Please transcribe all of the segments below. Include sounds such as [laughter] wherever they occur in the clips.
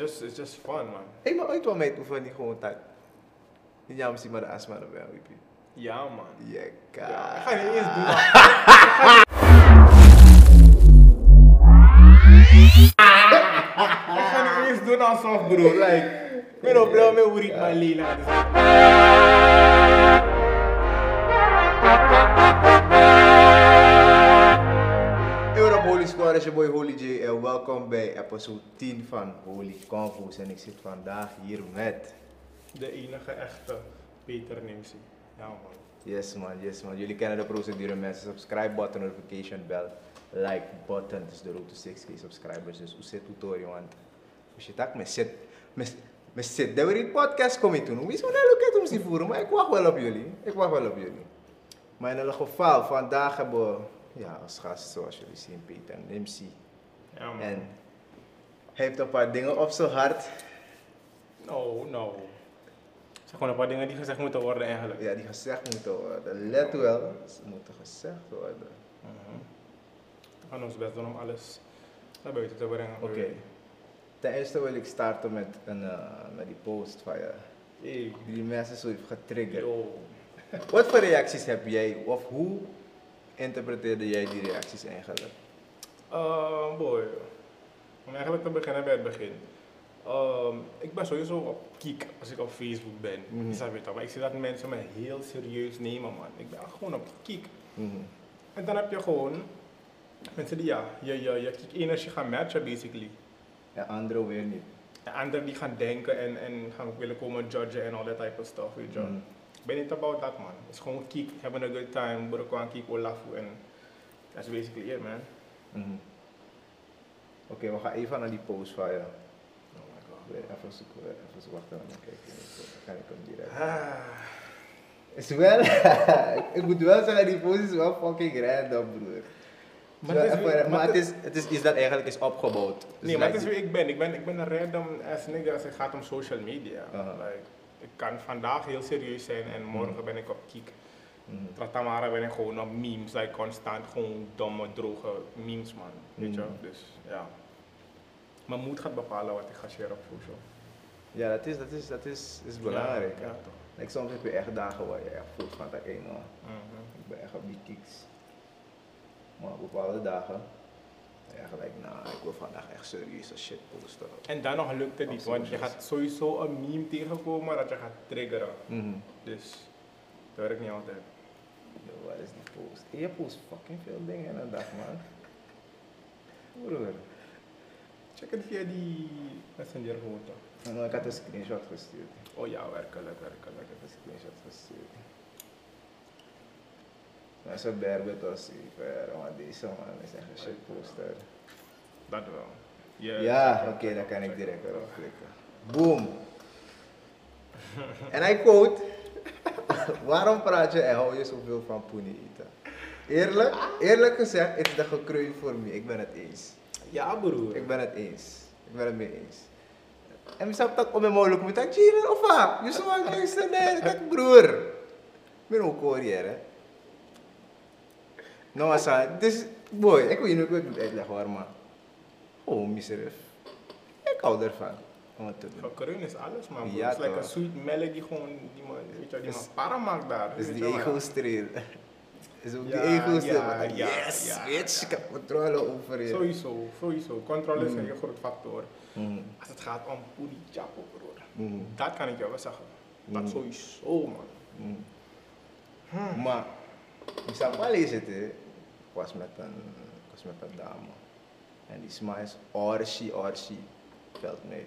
just, it's just fun, man. Hé, maar ooit wel mee oefenen die gewoon tijd. Maar de astma er wel, weet. Ja, man. Ja, Ja, ik ga niet eens doen, man. [laughs] Ik ga niet eens doen alsof, broer. Like, ik ben op blauw met hoe ik mijn. Is je boy Holy J en welkom bij episode 10 van Holy Convo's. En ik zit vandaag hier met... De enige echte Peter Nimsi. Ja, man. Yes man, yes man. Jullie kennen de procedure mensen. Subscribe button, notification bell, like button. Is de road to 6k subscribers. Dus hoe zit het hoor, want als je tak, me zit, me, me zit, daar weer in podcast kom je toen. Hoe is het nou loket om te voeren? Maar ik wacht wel op jullie. Ik wacht wel op jullie. Maar in ieder geval, vandaag hebben we, ja, als gast zoals jullie zien, Peter Nimsi. Ja. En hij heeft een paar dingen op zijn hart. No, no. Zeg gewoon een paar dingen die gezegd moeten worden eigenlijk. Ja, die gezegd moeten worden. Let wel, ze moeten gezegd worden. Mhm. We gaan ons best doen om alles naar buiten te brengen. Oké. Ten eerste wil ik starten met, een, eh, met die post van je. Hey. Die die mensen zo heeft getriggerd. Yo. Wat voor reacties heb jij, of hoe interpreteerde jij die reacties eigenlijk? Uh, boy. Om eigenlijk te beginnen bij het begin. Ehm, ik ben sowieso op kiek als ik op Facebook ben. Mhm. Je snapt het toch? Maar ik zie dat mensen me heel serieus nemen, man. Ik ben gewoon op kiek. Mhm. En dan heb je gewoon mensen die ja, je, je, je kiek-energie gaan matchen, basically. En anderen weer niet. En anderen die gaan denken en, en gaan willen komen judgen en all that type of stuff, weet je. Ik ben niet about that, man. Het is gewoon kiek, having a good time, bro, gewoon kiek, olafu en that's basically it, man. Mhm. Oké, we gaan even naar die post van je. Oh my god. Even zoeken, even wachten, dan kijk ik. Dan kan ik hem direct. Ah. Is wel, [laughs] ik moet wel zeggen, die post is wel fucking random, broer. Maar het is weer- maar maar het, is, het is iets dat eigenlijk is opgebouwd. Dus Nee, maar het is wie ik ben. Ik ben, ik ben een random ass nigga als het gaat om social media. Like, ik kan vandaag heel serieus zijn en morgen ben ik op kiek. Mhm. Tratamara ben ik gewoon op memes, like constant gewoon domme, droge memes man. Weet je? Mhm. Dus ja. Mijn moed gaat bepalen wat ik ga share op social. Ja, dat is, dat is, dat is, is belangrijk. Ja, toch. Like, soms heb je echt dagen waar je echt voelt van, dat, hey, man, Mhm. ik ben echt op die kicks. Maar op bepaalde dagen, ja, gelijk, nou, ik wil vandaag echt serieus als shit posten. En dan nog lukt het niet, want je gaat sowieso een meme tegenkomen dat je gaat triggeren. Mhm. Dus dat werkt niet altijd. Yo, wat is die post? Je post fucking veel dingen in een dag, man. Broer. Check het via die messenger gewoon toch? Ik had een screenshot gestuurd. Oh ja, werkelijk, werkelijk. Ik heb een screenshot gestuurd. Maar zo berbet was even, want deze man is echt een shit poster. Dat wel. Ja, Ja, oké, dan kan ik direct erop klikken. Boom. En hij quote, waarom praat je en hou je zoveel van poenie eten? Eerlijk, eerlijk gezegd, het is de gekroeid voor me. Ik ben het eens. Ja, broer. Ik ben het eens. Ik ben het mee eens. En we zijn dat om mijn mogelijk met dat jaren of wat? Je zou maar luisteren, nee, kijk broer. Ik ben ook Koreër, hè. Nou, Asa, dus, boy, ik weet niet hoe ik het moet uitleggen hoor, maar. Oh, miserief. Ik hou ervan. Om het te doen. Is alles, man. bro. Ja, Het is like een sweet melody, gewoon, die man, weet je, wel, die Is- man para maakt daar. Weet die ego streel. Is ook die ego streel. ja, ja, yes, ja. bitch, ik heb controle over je. Sowieso, sowieso. Controle is een heel groot factor. Als het gaat om poedie chapo, broer. Dat kan ik jou wel zeggen. Dat sowieso, man. mm. Hmm. Maar, ik. Ik was met een, was met een dame. En die sma is orsi, orsi. Veld mee.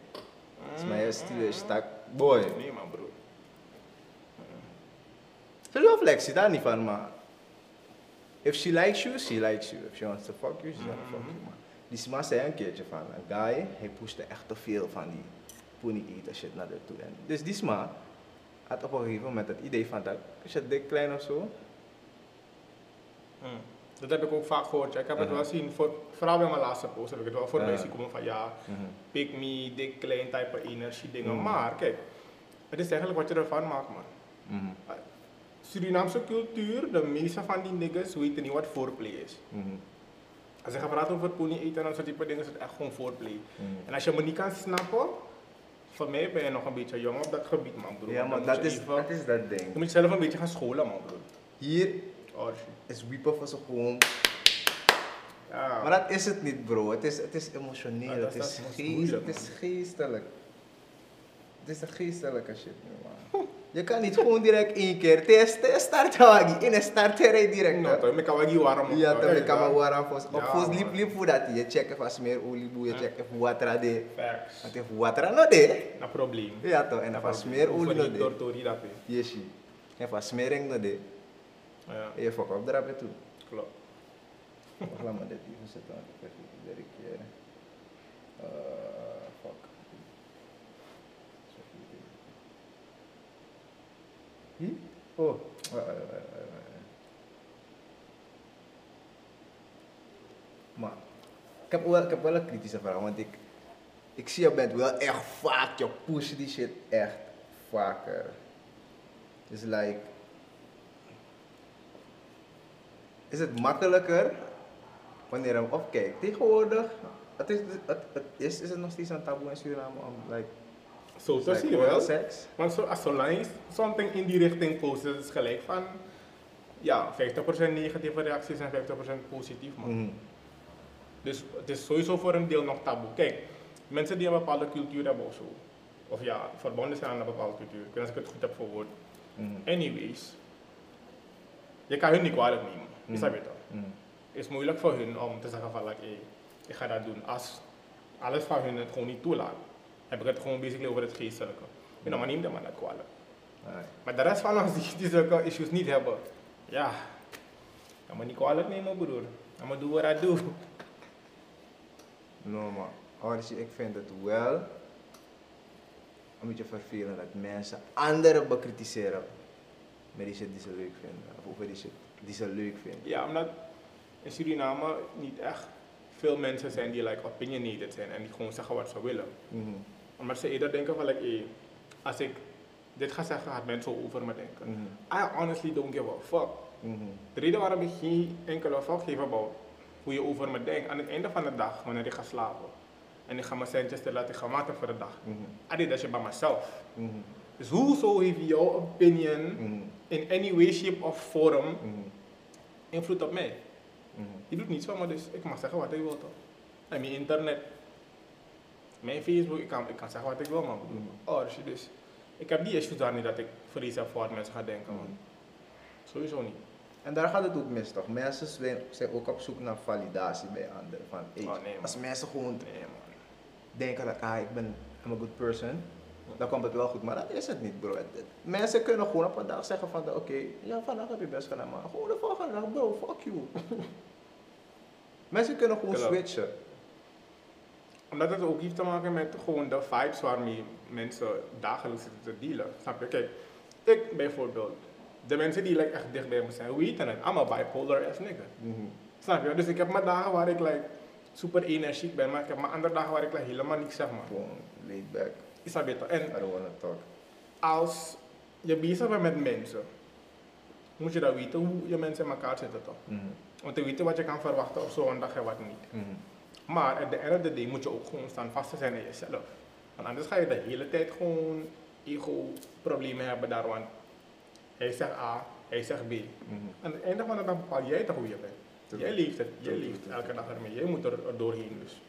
Sma is stuur, stak. Boy. Nee, man, broer. Ze is wel flexie, daar niet van, maar. If she likes you, she likes you. If she wants to fuck you, she's gonna fuck you. Maar die sma zei een keertje van, een guy, hij pushte echt te veel van die pony eater shit naar de toe. En dus die sma had op een gegeven moment het idee van dat, is je dik klein of zo? Mm. Dat heb ik ook vaak gehoord. ja. Ik heb het Mhm. wel zien, voor, vooral bij mijn laatste post heb ik het wel voorbij zien komen van ja, Mhm. pick me, dik, klein, type energie dingen. Mhm. Maar kijk, het is eigenlijk wat je ervan maakt, man. Surinaamse cultuur, de meeste van die niggas weten niet wat foreplay is. Als je gaat praten over pony eten en dat soort type dingen, is het echt gewoon foreplay. Mm. En als je me niet kan snappen, voor mij ben je nog een beetje jong op dat gebied, man, broer. Ja, maar dat je is, dat is dat Je ding. moet zelf een beetje gaan scholen, man, broer. Hier Oh. Is wiepen voor ze gewoon. Ja. Maar dat is het niet, bro. Het is, het is emotioneel. Ja, het, is- geest, het is geestelijk. Het is een geestelijke shit, man. [laughs] Je kan niet gewoon direct één keer. Is start hawagi. In een start hij direct. No, hè. toch, ik kan wel die warm Ja, dan eh, kan man warm. Op voor liep liep voor dat je checken van smeer olie boe, je checken voor water de. Facts. Want if water no de. Dat probleem. Ja toch, en dan van smeer olie no de. Door Tori dat. Yeshi. En van smering no de. Ja, Je fuck op drap toe. klopt. Wacht, laat maar dit even zetten, want ik heb het iedere keer. Uh, fuck. Hm? Oh. Maar, ik heb, wel, ik heb wel een kritische vraag, want ik, ik zie je bent wel echt vaak, je push die shit echt vaker. Dus like, is het makkelijker wanneer je hem opkijkt. Tegenwoordig, het is, het, het is, is het nog steeds een taboe in Suriname om like, Zo, like dat zie je oral wel. seks? Want zo, als zolang je something in die richting post, is gelijk van ja, 50% negatieve reacties en 50% positief. Man. Mhm. Dus het is sowieso voor een deel nog taboe. Kijk, mensen die een bepaalde cultuur hebben of zo, of ja, verbonden zijn aan een bepaalde cultuur, ik weet niet of ik het goed heb verwoord. Mhm. Anyways, je kan hun niet kwalijk nemen. Mhm. Het is moeilijk voor hun om te zeggen van, like, hey, ik ga dat doen. Als alles van hun het gewoon niet toelaat, heb ik het gewoon basically over het geestelijke. [laughs] [laughs] Je know, maar neem dat maar dat kwalijk. Maar de rest van ons die, die zulke issues niet hebben, ja, kan me niet kwalijk nemen broer. Ik moet doen wat ik doe. No maar, honestly, ik vind het wel een beetje vervelend dat mensen anderen bekritiseren met die shit die ze leuk vinden. Of over die shit die ze leuk vinden. Ja, omdat in Suriname niet echt veel mensen zijn die like opinionated zijn en die gewoon zeggen wat ze willen. Mhm. Omdat ze eerder denken van, like, hey, als ik dit ga zeggen, gaat mensen zo over me denken. Mhm. I honestly don't give a fuck. Mhm. De reden waarom ik geen enkele fuck geef about hoe je over me denkt, aan het einde van de dag, wanneer ik ga slapen, en ik ga mijn centjes te laten gaan maken voor de dag, Mhm. I did that shit by myself. Dus hoezo heeft jouw opinion Mhm. in any way, shape of form Mhm. invloed op mij? Mhm. Je doet niets van me, dus ik mag zeggen wat ik wil toch? En mijn internet, mijn Facebook, ik kan, ik kan zeggen wat ik wil man. Mhm. Oh, dus, dus ik heb die issues daar niet dat ik vrees heb voor wat mensen gaan denken man. Sowieso niet. En daar gaat het ook mis toch? Mensen zijn, ook op zoek naar validatie bij anderen. Van, hey, Oh, nee, als mensen gewoon Nee denken dat ah, ik ben I'm a good person, dan komt het wel goed. Maar dat is het niet, bro. Mensen kunnen gewoon op een dag zeggen van, oké, ja, vandaag heb je best gedaan, maar gewoon de volgende dag, bro, fuck you. [laughs] mensen kunnen gewoon switchen. Omdat het ook heeft te maken met gewoon de vibes waarmee mensen dagelijks zitten te dealen. Snap je? Kijk, ik bijvoorbeeld, de mensen die like, echt dicht bij me zijn, weten het. I'm a bipolar ass nigga. Mhm. Snap je? Dus ik heb mijn dagen waar ik like, super energiek ben, maar ik heb mijn andere dagen waar ik like, helemaal niks zeg maar. Gewoon laid back. Toch? En I don't talk. als je bezig bent met mensen, moet je dan weten hoe je mensen in elkaar zitten toch? Mhm. Om te weten wat je kan verwachten op zo'n dag en wat niet. Mhm. Maar at the end of the day moet je ook gewoon staan vast te zijn in jezelf. Want anders ga je de hele tijd gewoon ego-problemen hebben daar. Want hij zegt A, hij zegt B. Mhm. Aan het einde van de dag bepaal jij toch hoe je bent. True. Jij leeft het, jij leeft elke dag ermee. Jij moet er, er doorheen dus.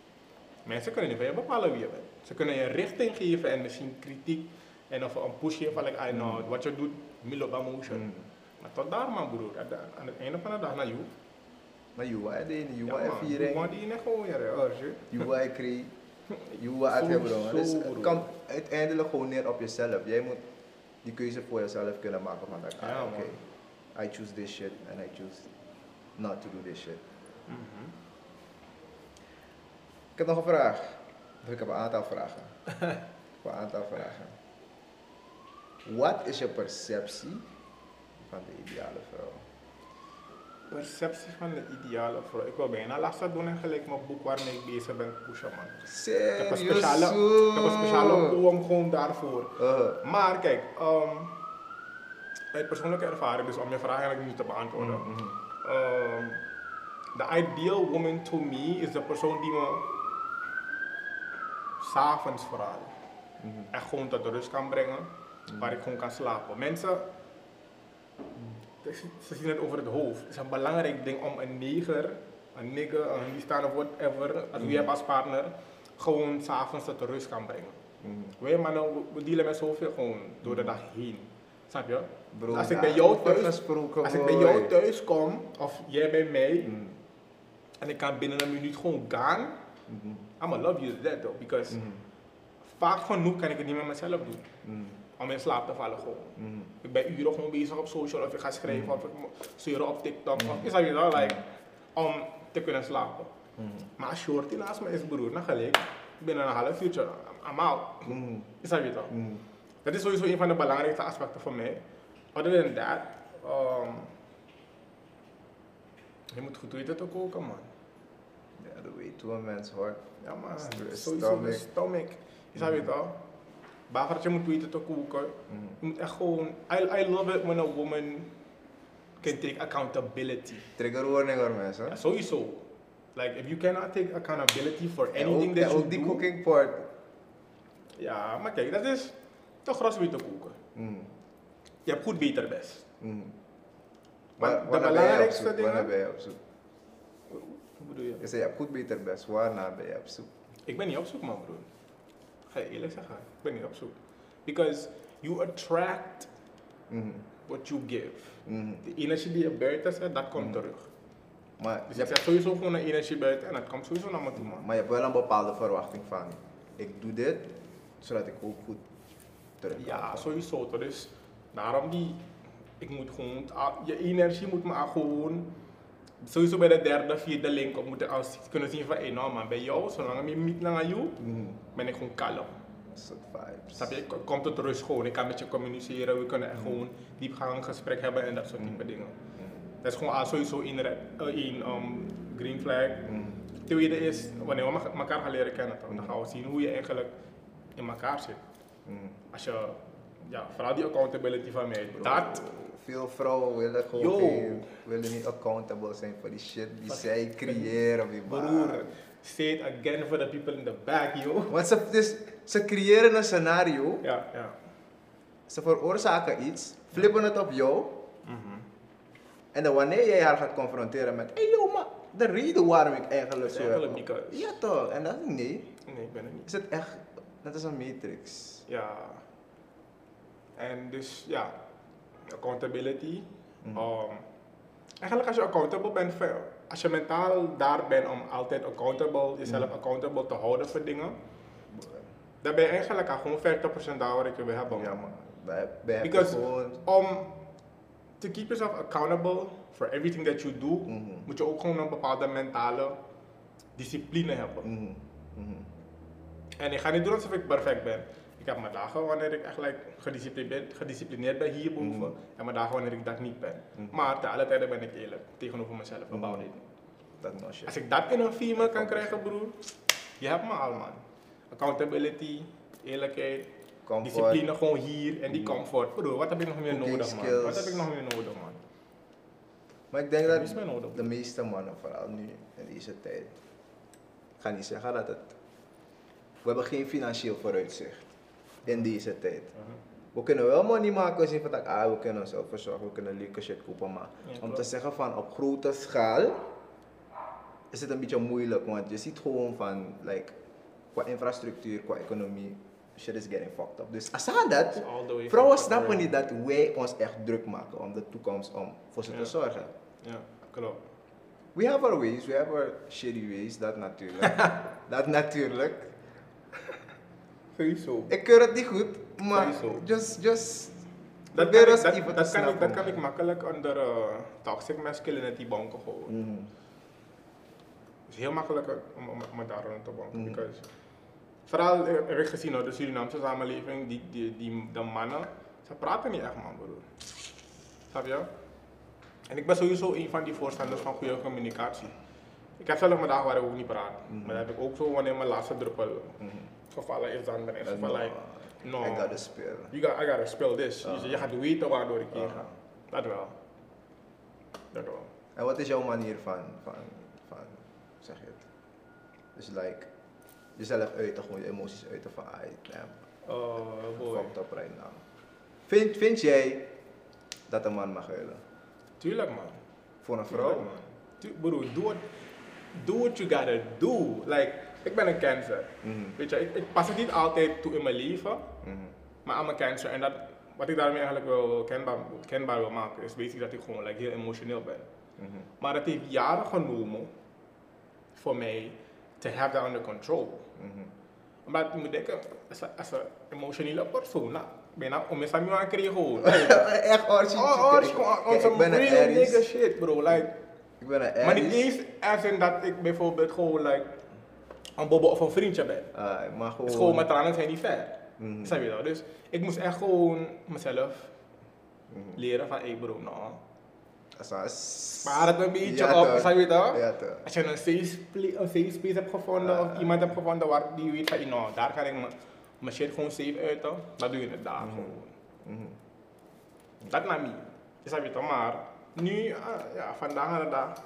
Mensen kunnen niet van je bepalen wie je bent. Ze kunnen je richting geven en misschien kritiek en of een push geven van like, I know, wat je doet, milo motion. Mhm. Maar tot daar man broer, aan, het einde van de dag naar jou. Maar the you Ja, are man, viering. man, die in gewoon weer, hoor, je. Are create. You are het Sowieso, bro. Dus het komt uiteindelijk gewoon neer op jezelf. Jij moet die keuze voor jezelf kunnen maken van dat, ah, Ja, oké. I choose this shit and I choose not to do this shit. Mhm. Ik heb nog een vraag. Ik heb een aantal vragen. [laughs] ik heb een aantal vragen. Wat is je perceptie van de ideale vrouw? Perceptie van de ideale vrouw. Ik wil bijna last doen en gelijk mijn boek waarmee ik bezig ben pushen man. Ik heb een speciale, ik heb een speciale poem gewoon daarvoor. Uh, Maar kijk, ehm, uit persoonlijke ervaring, dus om je vraag eigenlijk niet te beantwoorden. Ehm, the ideal woman to me is de persoon die me s'avonds vooral echt gewoon tot rust kan brengen, waar ik gewoon kan slapen. Mensen, ze zien het over het hoofd. Het is een belangrijk ding om een neger, een nigger, een liefstaan of whatever, als wie hebt als partner, gewoon s'avonds tot rust kan brengen. Wij mannen, we- we dealen met zoveel gewoon door de dag heen. Snap je? Bro, als ik ja, bij jou over thuis, gesproken, als ik bij jou thuis kom, of jij bij mij, Mm. en ik kan binnen een minuut gewoon gaan, Mhm. I'ma love you to that though. Because Mhm. vaak genoeg kan ik het niet met mezelf doen. Om in slaap te vallen gewoon. Mhm. Ik ben uren gewoon bezig op social, of ik ga schrijven, of ik sturen op TikTok, of is dat je like, om te kunnen slapen. Maar Shorty naast me is broer, dan gelijk, binnen een half uurtje, I'm out. Is dat je toch? Dat is sowieso een van de belangrijkste aspecten voor mij. Other than that, um, je moet goed weten te koken, man. Dat weet hoe een mens hoort. Ja, man. Stomach. Sowieso de stomach. Is dat je toch? Bagertje moet weten te koken. Mhm. Je moet echt gewoon... I, I love it when a woman can take accountability. Trigger warning hoor mensen. Ja, sowieso. Like, if you cannot take accountability for anything that you ook die do... cooking part. Ja, maar kijk, dat is te gros weten koken. Mhm. Je hebt goed beter best. Mhm. Maar de je belangrijkste dingen- ben je op zoek? Hoe bedoel je? Je zei je hebt goed beter best. Waarna ben je op zoek? Ik ben niet op zoek, man, broer. Ga je eerlijk zeggen, ik ben niet op zoek. Because you attract Mhm. what you give. Mhm. De energie die je buiten zet, dat komt Mm. terug. Maar, Dus je hebt, sowieso gewoon een energie buiten en dat komt sowieso naar me toe, man. maar je hebt wel een bepaalde verwachting van. Ik doe dit, zodat ik ook goed terug kan Ja, sowieso. Dus daarom die, ik moet gewoon, ah, je energie moet me gewoon, sowieso bij de derde, vierde link op moeten als kunnen zien van, hé nou man, bij jou, zolang ik meet naar jou, Mhm. ben ik gewoon kalm. Soort vibes. Snap je? Ik kom tot rust gewoon. Ik kan met je communiceren, we kunnen echt gewoon diepgaand gesprek hebben en dat soort type dingen. Mhm. Dat is gewoon al sowieso re- eh, één um, green flag. Mhm. Tweede is, wanneer we elkaar gaan leren kennen, dan gaan we zien hoe je eigenlijk in elkaar zit. Mhm. Als je, ja, vooral die accountability van mij, dat, Veel vrouwen willen gewoon geen- willen niet accountable zijn voor die shit die zij creëren. broer, say it again for the people in the back, yo. Want ze, dus, ze creëren een scenario, Ja, ja. ze veroorzaken iets, flippen het op jou. Mhm. En dan wanneer jij haar gaat confronteren met, hey yo, maar de reden waarom ik eigenlijk zo Eigenlijk heb. because- Ja toch, en dat is nee. Nee, ik ben er niet. Is het echt, net als een matrix. Ja. En dus, ja, accountability. Um, eigenlijk als je accountable bent, als je mentaal daar bent om altijd accountable, jezelf Mhm. accountable te houden voor dingen, dan ben je eigenlijk al gewoon 50% daar waar ik je wil hebben. Ja man. hebben Because- gewoon... Om to keep yourself accountable for everything that you do, Mhm. moet je ook gewoon een bepaalde mentale discipline hebben. Mhm. En ik ga niet doen alsof ik perfect ben. Ik heb mijn dagen wanneer ik echt like, gedisciplineerd, gedisciplineerd ben hierboven. Mhm. En mijn dagen wanneer ik dat niet ben. Mhm. Maar te alle tijden ben ik eerlijk tegenover mezelf. About it. Dat no shit. Als ik dat in een female kan krijgen, broer, je hebt me al, man. Accountability, eerlijkheid, Comfort. discipline gewoon hier en die Mhm. comfort. Broer, wat heb ik nog meer Cooking nodig, man? Wat heb ik nog meer nodig, man? Maar ik denk dat nodig? de meeste mannen, vooral nu in deze tijd, ik ga niet zeggen dat het. We hebben geen financieel vooruitzicht in deze tijd. Mhm. We kunnen wel money maken, zien van dat, ah, we kunnen onszelf verzorgen, we kunnen leuke shit kopen, maar Ja, om klopt. te zeggen van op grote schaal is het een beetje moeilijk, want je ziet gewoon van, like, qua infrastructuur, qua economie, shit is getting fucked up. Dus dat, All the way vrouwen snappen niet dat wij ons echt druk maken om de toekomst, om voor ze Ja. te zorgen. Ja, klopt. We have our ways, we have our shitty ways, dat natuurlijk. [laughs] dat natuurlijk. Sowieso. Ik keur het niet goed, maar Sowieso. just, just Dat kan, ik, dat, dat, kan ik, dat kan ik makkelijk onder uh, toxic masculinity banken gooien. Mhm. Het is heel makkelijk om, om, om het daar rond te banken. Mhm. because- vooral eh, gezien, hoor, de Surinaamse samenleving, die, die, die, de mannen, ze praten niet echt man broer. Snap je? En ik ben sowieso een van die voorstanders van goede communicatie. Ik heb zelf mijn dagen waar ik ook niet praat. Mhm. Maar dat heb ik ook zo wanneer mijn laatste druppel Mhm. Gevallen is, dan ben ik van uh, like, no, I gotta spelen. you got, I gotta spill this. Ah. Je, je gaat weten waardoor ik hier Ah. ga. Dat wel. Dat wel. En wat is jouw manier van, van van, zeg je het? Dus like, jezelf uiten, gewoon je emoties uiten van, ah, damn, Oh, boy. fucked up right now. Vind, vind jij dat een man mag huilen? Tuurlijk, man. Voor een Tuurlijk, vrouw? man. Tu- Broer, doe what, do what you gotta do. Like, ik ben een cancer. Mhm, Weet je, ik, ik pas het niet altijd toe in mijn leven, mhm, maar aan mijn cancer. En dat, wat ik daarmee eigenlijk wil kenbaar, kenbaar wil maken, is basically dat ik gewoon like, heel emotioneel ben. mhm. Maar het heeft jaren genomen voor mij to have that under control. mhm. Omdat je moet denken, als een, emotionele persoon, nou, ben je om eens aan je aan krijgen. [laughs] Echt orgie. Oh, oh, gewoon on ik some ben een real nigga shit, bro. Like, Ik ben een maar niet eens als in dat ik bijvoorbeeld gewoon like, een bobo of een vriendje ben. Ah, maar gewoon... is gewoon, mijn tranen zijn niet ver. Mhm, Snap je dat? Dus ik moest echt gewoon mezelf mhm. leren van, hey bro, nou, spaar het een beetje Ja, op, snap je dat? Ja, toch. Als je een safe, een safe space hebt gevonden of Ah. iemand hebt gevonden waar die weet van, nou, daar kan ik mijn- shit gewoon safe uiten, dan doe je het daar Mhm. gewoon. Mhm. Dat naar mij. Heb je toch maar. Nu, ah, ja, vandaag aan de dag.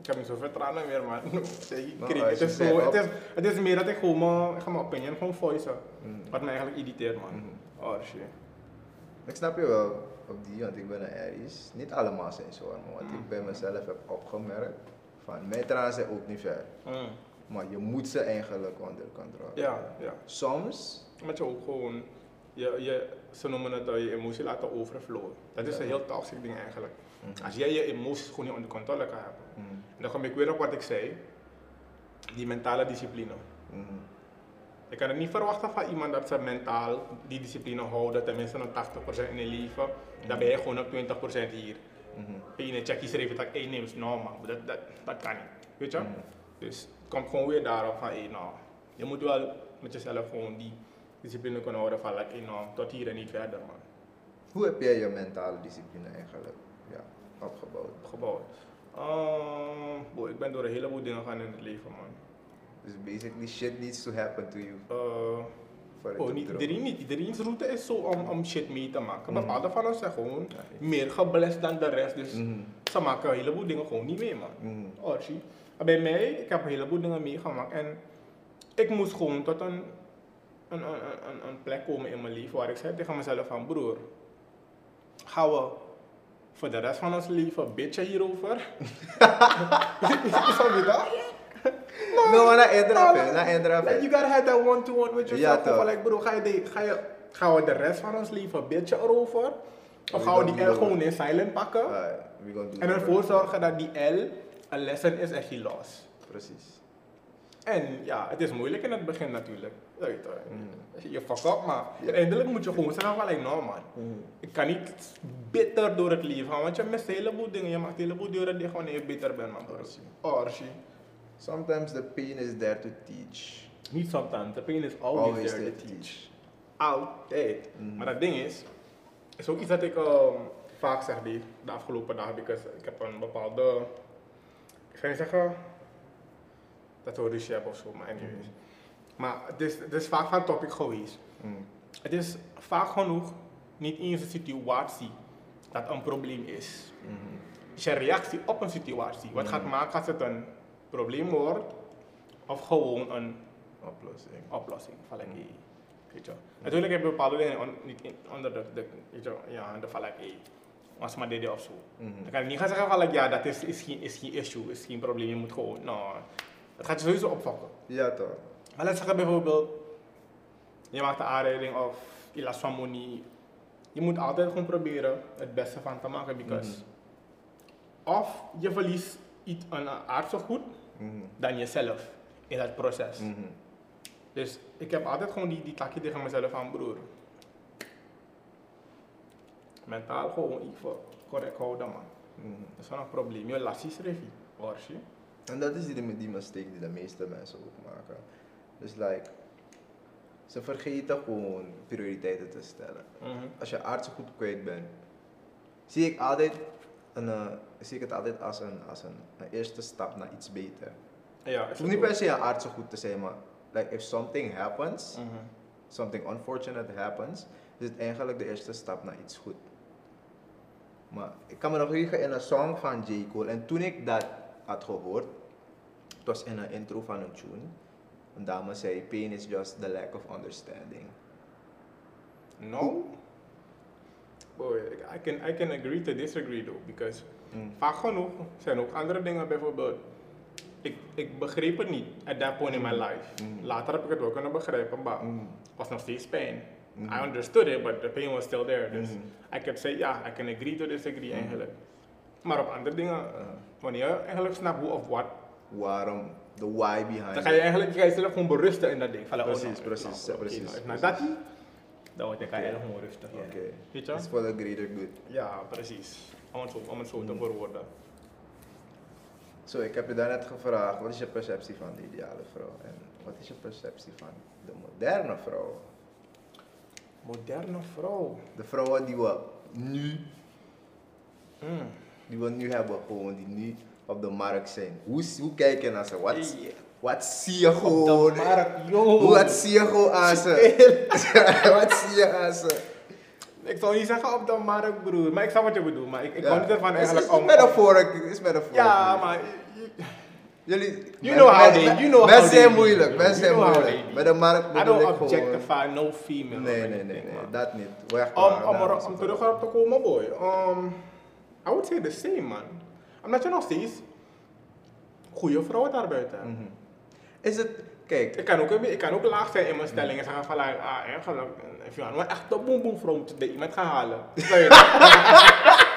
Ik heb niet zoveel tranen meer, Nou, als [laughs] het, is zo, op- het, is, het is meer dat ik gewoon mijn, ik ga mijn opinion gewoon voicen. Mhm. Wat mij eigenlijk irriteert, man. Mhm. Oh shit. Ik snap je wel op die, want ik ben een Aries. Niet allemaal zijn zo, maar wat Mm. ik bij mezelf heb opgemerkt, van mijn tranen zijn ook niet ver. Mm. Maar je moet ze eigenlijk onder controle Ja, ja. Soms, Omdat je ook gewoon, je, je, ze noemen het dat je emotie laten overflowen. Dat is Ja. een heel toxic ding eigenlijk. Mhm. Als jij je emoties gewoon niet onder controle kan hebben. Mhm. En dan kom ik weer op wat ik zei. Die mentale discipline. Mhm. Je kan het niet verwachten van iemand dat ze mentaal die discipline houden, tenminste een 80% in hun leven. Dan ben je gewoon op 20% hier. Mhm. En je checkie schreef dat één neemt, nou man, dat, dat, dat kan niet. Weet je? Mhm. Dus het komt gewoon weer daarop van, hey, nou, je moet wel met jezelf gewoon die discipline kunnen houden van, like, hey, nou, tot hier en niet verder man. Hoe heb jij je mentale discipline eigenlijk ja, opgebouwd? Gebouwd. Ehm, boy, ik ben door een heleboel dingen gaan in het leven man. Dus basically shit needs to happen to you. It Oh, niet iedereen niet. Iedereen's route is zo om, om shit mee te maken. Mhm. Bepaalde van ons zijn gewoon Ja, meer geblest dan de rest. Dus Mhm. ze maken een heleboel dingen gewoon niet mee, man. Maar bij mij, ik heb een heleboel dingen meegemaakt. En ik moest gewoon tot een, een, een, een, een plek komen in mijn leven waar ik zei tegen mezelf van broer, gaan we voor de rest van ons leven bitchen hierover? Snap je dat? No, maar na Edraf, Nou, na Edraf. Like, you gotta have that one-to-one with Ja, yourself. Of like, bro, ga je, die, ga je, gaan we de rest van ons leven bitchen erover? Of we gaan we die L gewoon in silent pakken? En ervoor zorgen dat die L een lesson is en geen loss. Precies. En ja, het is moeilijk in het begin natuurlijk. Je weet Mhm. Je fuck up, maar uiteindelijk moet je gewoon zeggen van, like, no man. Ik kan niet bitter door het leven gaan, want je mist een heleboel dingen. Je maakt een heleboel deuren dicht wanneer je bitter bent, man. Archie. Sometimes the pain is there to teach. Niet sometimes, the pain is always, Always there to teach. teach. Altijd. Mhm. Maar dat ding is, is ook iets dat ik ehm, vaak zeg die, de afgelopen dagen. Because ik heb een bepaalde, ik ga niet zeggen dat we ruzie hebben of zo, maar anyways. Maar het is, het is vaak van topic geweest. Mhm. Het is vaak genoeg niet eens een situatie dat een probleem is. Het is je reactie op een situatie. Wat gaat Mhm. maken als het een probleem wordt of gewoon een Oplossing. oplossing. Van like, Mm. hey, weet je. Natuurlijk heb je bepaalde dingen on- niet in, onder de, de, weet je, ja, de van like, hey, was maar dit of zo. Mhm. Dan kan je niet gaan zeggen van like, ja, dat is, is, geen, is geen issue, is geen probleem, je moet gewoon, nou, dat gaat je sowieso opvakken. Ja toch. Maar laten we zeggen bijvoorbeeld, je maakt een aanrijding of je last van money. Je moet altijd gewoon proberen het beste van te maken, because of je verliest iets een aardse goed Mhm. dan jezelf in dat proces. Mhm. Dus ik heb altijd gewoon die, die takje tegen mezelf van broer. Mentaal gewoon even correct houden man. Mhm. Dat is wel een probleem. Je lassie schrijf je. Hoor je? En dat is die, die mistake die de meeste mensen ook maken. Dus like, ze vergeten gewoon prioriteiten te stellen. Mhm. Als je aardse goed kwijt bent, zie ik, altijd een, eh, zie ik het altijd als, een, als een, een eerste stap naar iets beter. Ja, Het hoeft niet per se een aardse goed te zijn, maar like, if something happens, Mhm. something unfortunate happens, is het eigenlijk de eerste stap naar iets goed. Maar ik kan me nog herinneren in een song van J. Cole, en toen ik dat had gehoord, Het was in een intro van een tune. Een dame zei, pain is just the lack of understanding. No. Boy, ik- I can, I can agree to disagree though. Because Mm. vaak genoeg zijn ook andere dingen bijvoorbeeld. Ik, ik begreep het niet at that point in my life. Mm. Later heb ik het wel kunnen begrijpen, maar Mm. was nog steeds pijn. I understood it, but the pain was still there. Dus Mhm. I kept saying, ja, I can agree to disagree eigenlijk. Maar op andere dingen, Uh, wanneer je eigenlijk snapt hoe of wat, waarom, the why behind dan ga je eigenlijk ga je jezelf gewoon berusten in dat ding. Van, oh, Precies, nou, precies, nou, precies, nou, nou, precies. dat dan word je eigenlijk gewoon rustig. ja. Oké. Weet je? It's for the greater good. Ja, precies. Om het zo, om het zo te Mhm. verwoorden. Zo, ik heb je daarnet gevraagd, wat is je perceptie van de ideale vrouw? En wat is je perceptie van de moderne vrouw? Moderne vrouw. De vrouwen die we nu, Mm. Die we nu hebben, gewoon die nu op de markt zijn. Hoe, hoe kijk je naar ze? Wat, wat zie je Op gewoon? de markt, yo. Wat zie je gewoon aan ze? wat zie je aan ze? Ik zou niet zeggen op de markt, broer. Maar ik snap wat je bedoelt. Maar ik, ik hou niet ervan Het eigenlijk is, om... is metaphoric, het is metaphoric. Ja, maar... Jullie, You know how they- you know how mensen zijn moeilijk, mensen zijn moeilijk. Bij de markt I bedoel don't ik gewoon... objectify no female. Nee, nee, nee, dat niet. Weg Om, om, om terug op te komen, boy. Um, I would say the same, man. Omdat je nog steeds goede vrouwen daar buiten hebt. Mhm. Is het, kijk, Ik kan, ook, ik kan ook laag zijn in mijn stelling en zeggen van, like, ah, eigenlijk, if you want een echte boom vrouw moet je bij iemand gaan halen. [laughs] Snap je dat? [laughs]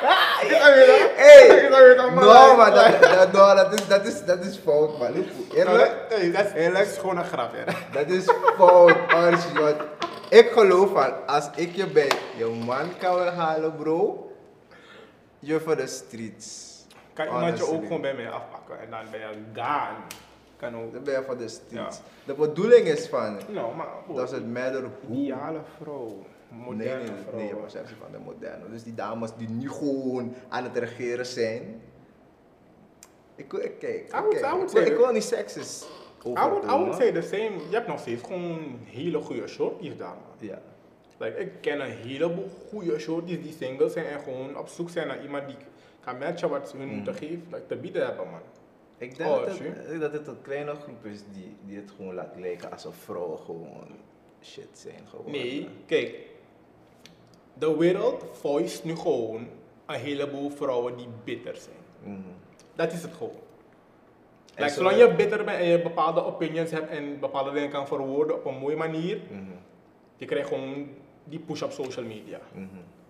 Dat? Hey! [laughs] Dat, man? no, maar dat, dat, no, dat, is, dat, is, dat is fout, man. Eerlijk, Nee, dat is, Eerlijk? dat is gewoon een grap, dat is fout, Archie. Ik geloof van, als ik je bij je man kan halen, bro, je voor de streets. Kan iemand je ook gewoon bij mij afpakken en dan ben je gone. Kan ook. Dan ben je voor de streets. Ja. De bedoeling is van, Nou, maar does it matter hoe ideale vrouw. Moderne nee, vrouw. nee, je perceptie van de moderne. Dus die dames die nu gewoon aan het regeren zijn. Ik, ik kijk, ik, kijk. Wil- niet seksist I would, I would say the same. Je hebt nog steeds gewoon hele goede shorties man. Ja. Like, ik ken een heleboel goede shorties die single zijn en gewoon op zoek zijn naar iemand die kan matchen wat ze hun Mhm. moeten geven, like, te bieden hebben, man. Ik denk Oh, dat, het, dat het een kleine groep is die, die het gewoon laat lijken alsof vrouwen gewoon shit zijn geworden. Nee, kijk. De wereld voice nu gewoon een heleboel vrouwen die bitter zijn. Mhm. Dat is het gewoon. Like, zo- zolang je bitter bent en je bepaalde opinions hebt en bepaalde dingen kan verwoorden op een mooie manier, Mhm. je krijgt gewoon die push op social media. Mhm.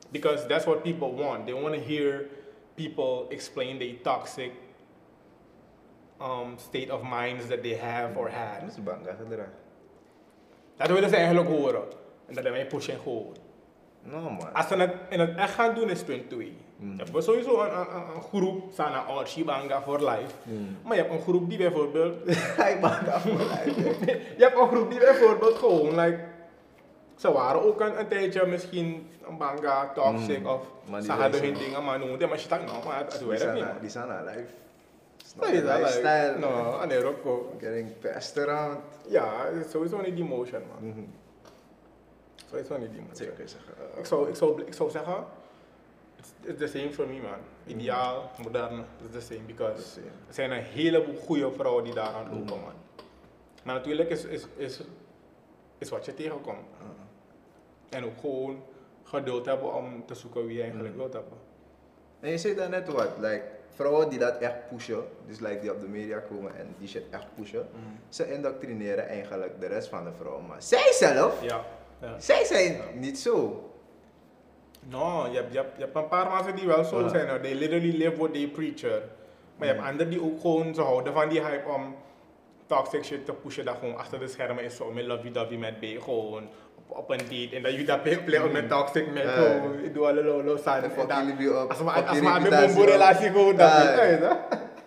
Because that's what people want. They want to hear people explain their toxic um, state of minds that they have or had. is bang gedrag. Dat willen ze eigenlijk horen. En dat wij pushen gewoon. No man. Als ze het in het echt gaan doen, is punt 2. Mhm. Je hebt sowieso een, een, een- een groep, Sana Archie Banga voor life. Mhm. Maar je hebt een groep die bijvoorbeeld Hij [laughs] bang af je hebt [laughs] een groep die bijvoorbeeld gewoon, like, ze waren ook een, een tijdje misschien een banga, toxic Mm. of ze hadden hun dingen maar maar je dacht nou, maar het, werkt niet. die zijn aan live. Dat like, Lifestyle. no, en Rocco. Getting passed around. Ja, het is sowieso niet die motion man. Mhm. Sowieso niet die motion. Zeker zeggen. Ik zou, ik zou, ik zou zeggen, it's, it's the same for me man. Ideaal, modern, it's the same because The same. er zijn een heleboel goede vrouwen die daar aan lopen Mhm. man. Maar natuurlijk is, is, is, is wat je tegenkomt. En ook gewoon geduld hebben om te zoeken wie je eigenlijk Mm. wilt hebben. En je zegt daarnet wat, like, vrouwen die dat echt pushen, dus like die op de media komen en die shit echt pushen, ze indoctrineren eigenlijk de rest van de vrouwen. Maar zij zelf, Ja. ja. zij zijn niet zo. No, je hebt, je, hebt, je hebt een paar mensen die wel zo zijn. They literally live what they preach. hoor. Maar je hebt Ja. anderen die ook gewoon zo houden van die hype om toxic shit te pushen. Dat gewoon achter de schermen is zo met lovey-dovey met B. Gewoon op, op een date. En dat je dat play play met toxic met Ja. gewoon. Ik doe alle lolo staan. En En fuck dan- jullie weer op. Als fuck als reputatie bombo op. relatie gewoon dat je, hè?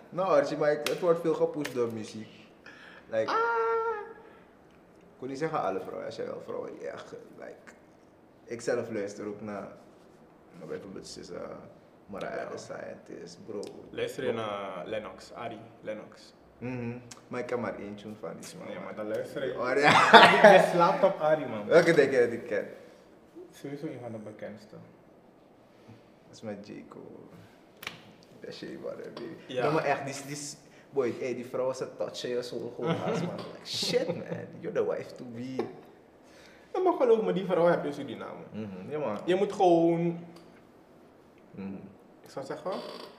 Nou, Archie, maar het wordt veel gepusht door muziek. Like, Ah. ik kon niet zeggen alle vrouwen, er zijn wel vrouwen die echt, like, ik zelf luister ook naar, naar bijvoorbeeld SZA, Mariah the Scientist, bro. Luister je naar Lennox, Ari, Lennox. Mhm. Maar ik heb maar één tune van die man. Nee, maar dan luister je. Oh, ja. [laughs] Je slaapt op Ari, man. Welke denk je dat ik ken? Sowieso een van de bekendste. Dat is met J. Cole. Dat shit, man. baby. Ja. Maar echt, die, die, Boy, hey, die vrouw ze touchen je zo gewoon [laughs] als man. Like, shit man, you're the wife to be. Ja, maar geloof me, die vrouw heb je in Suriname. Mhm, Ja man. Je moet gewoon, Mhm. Ik zou zeggen,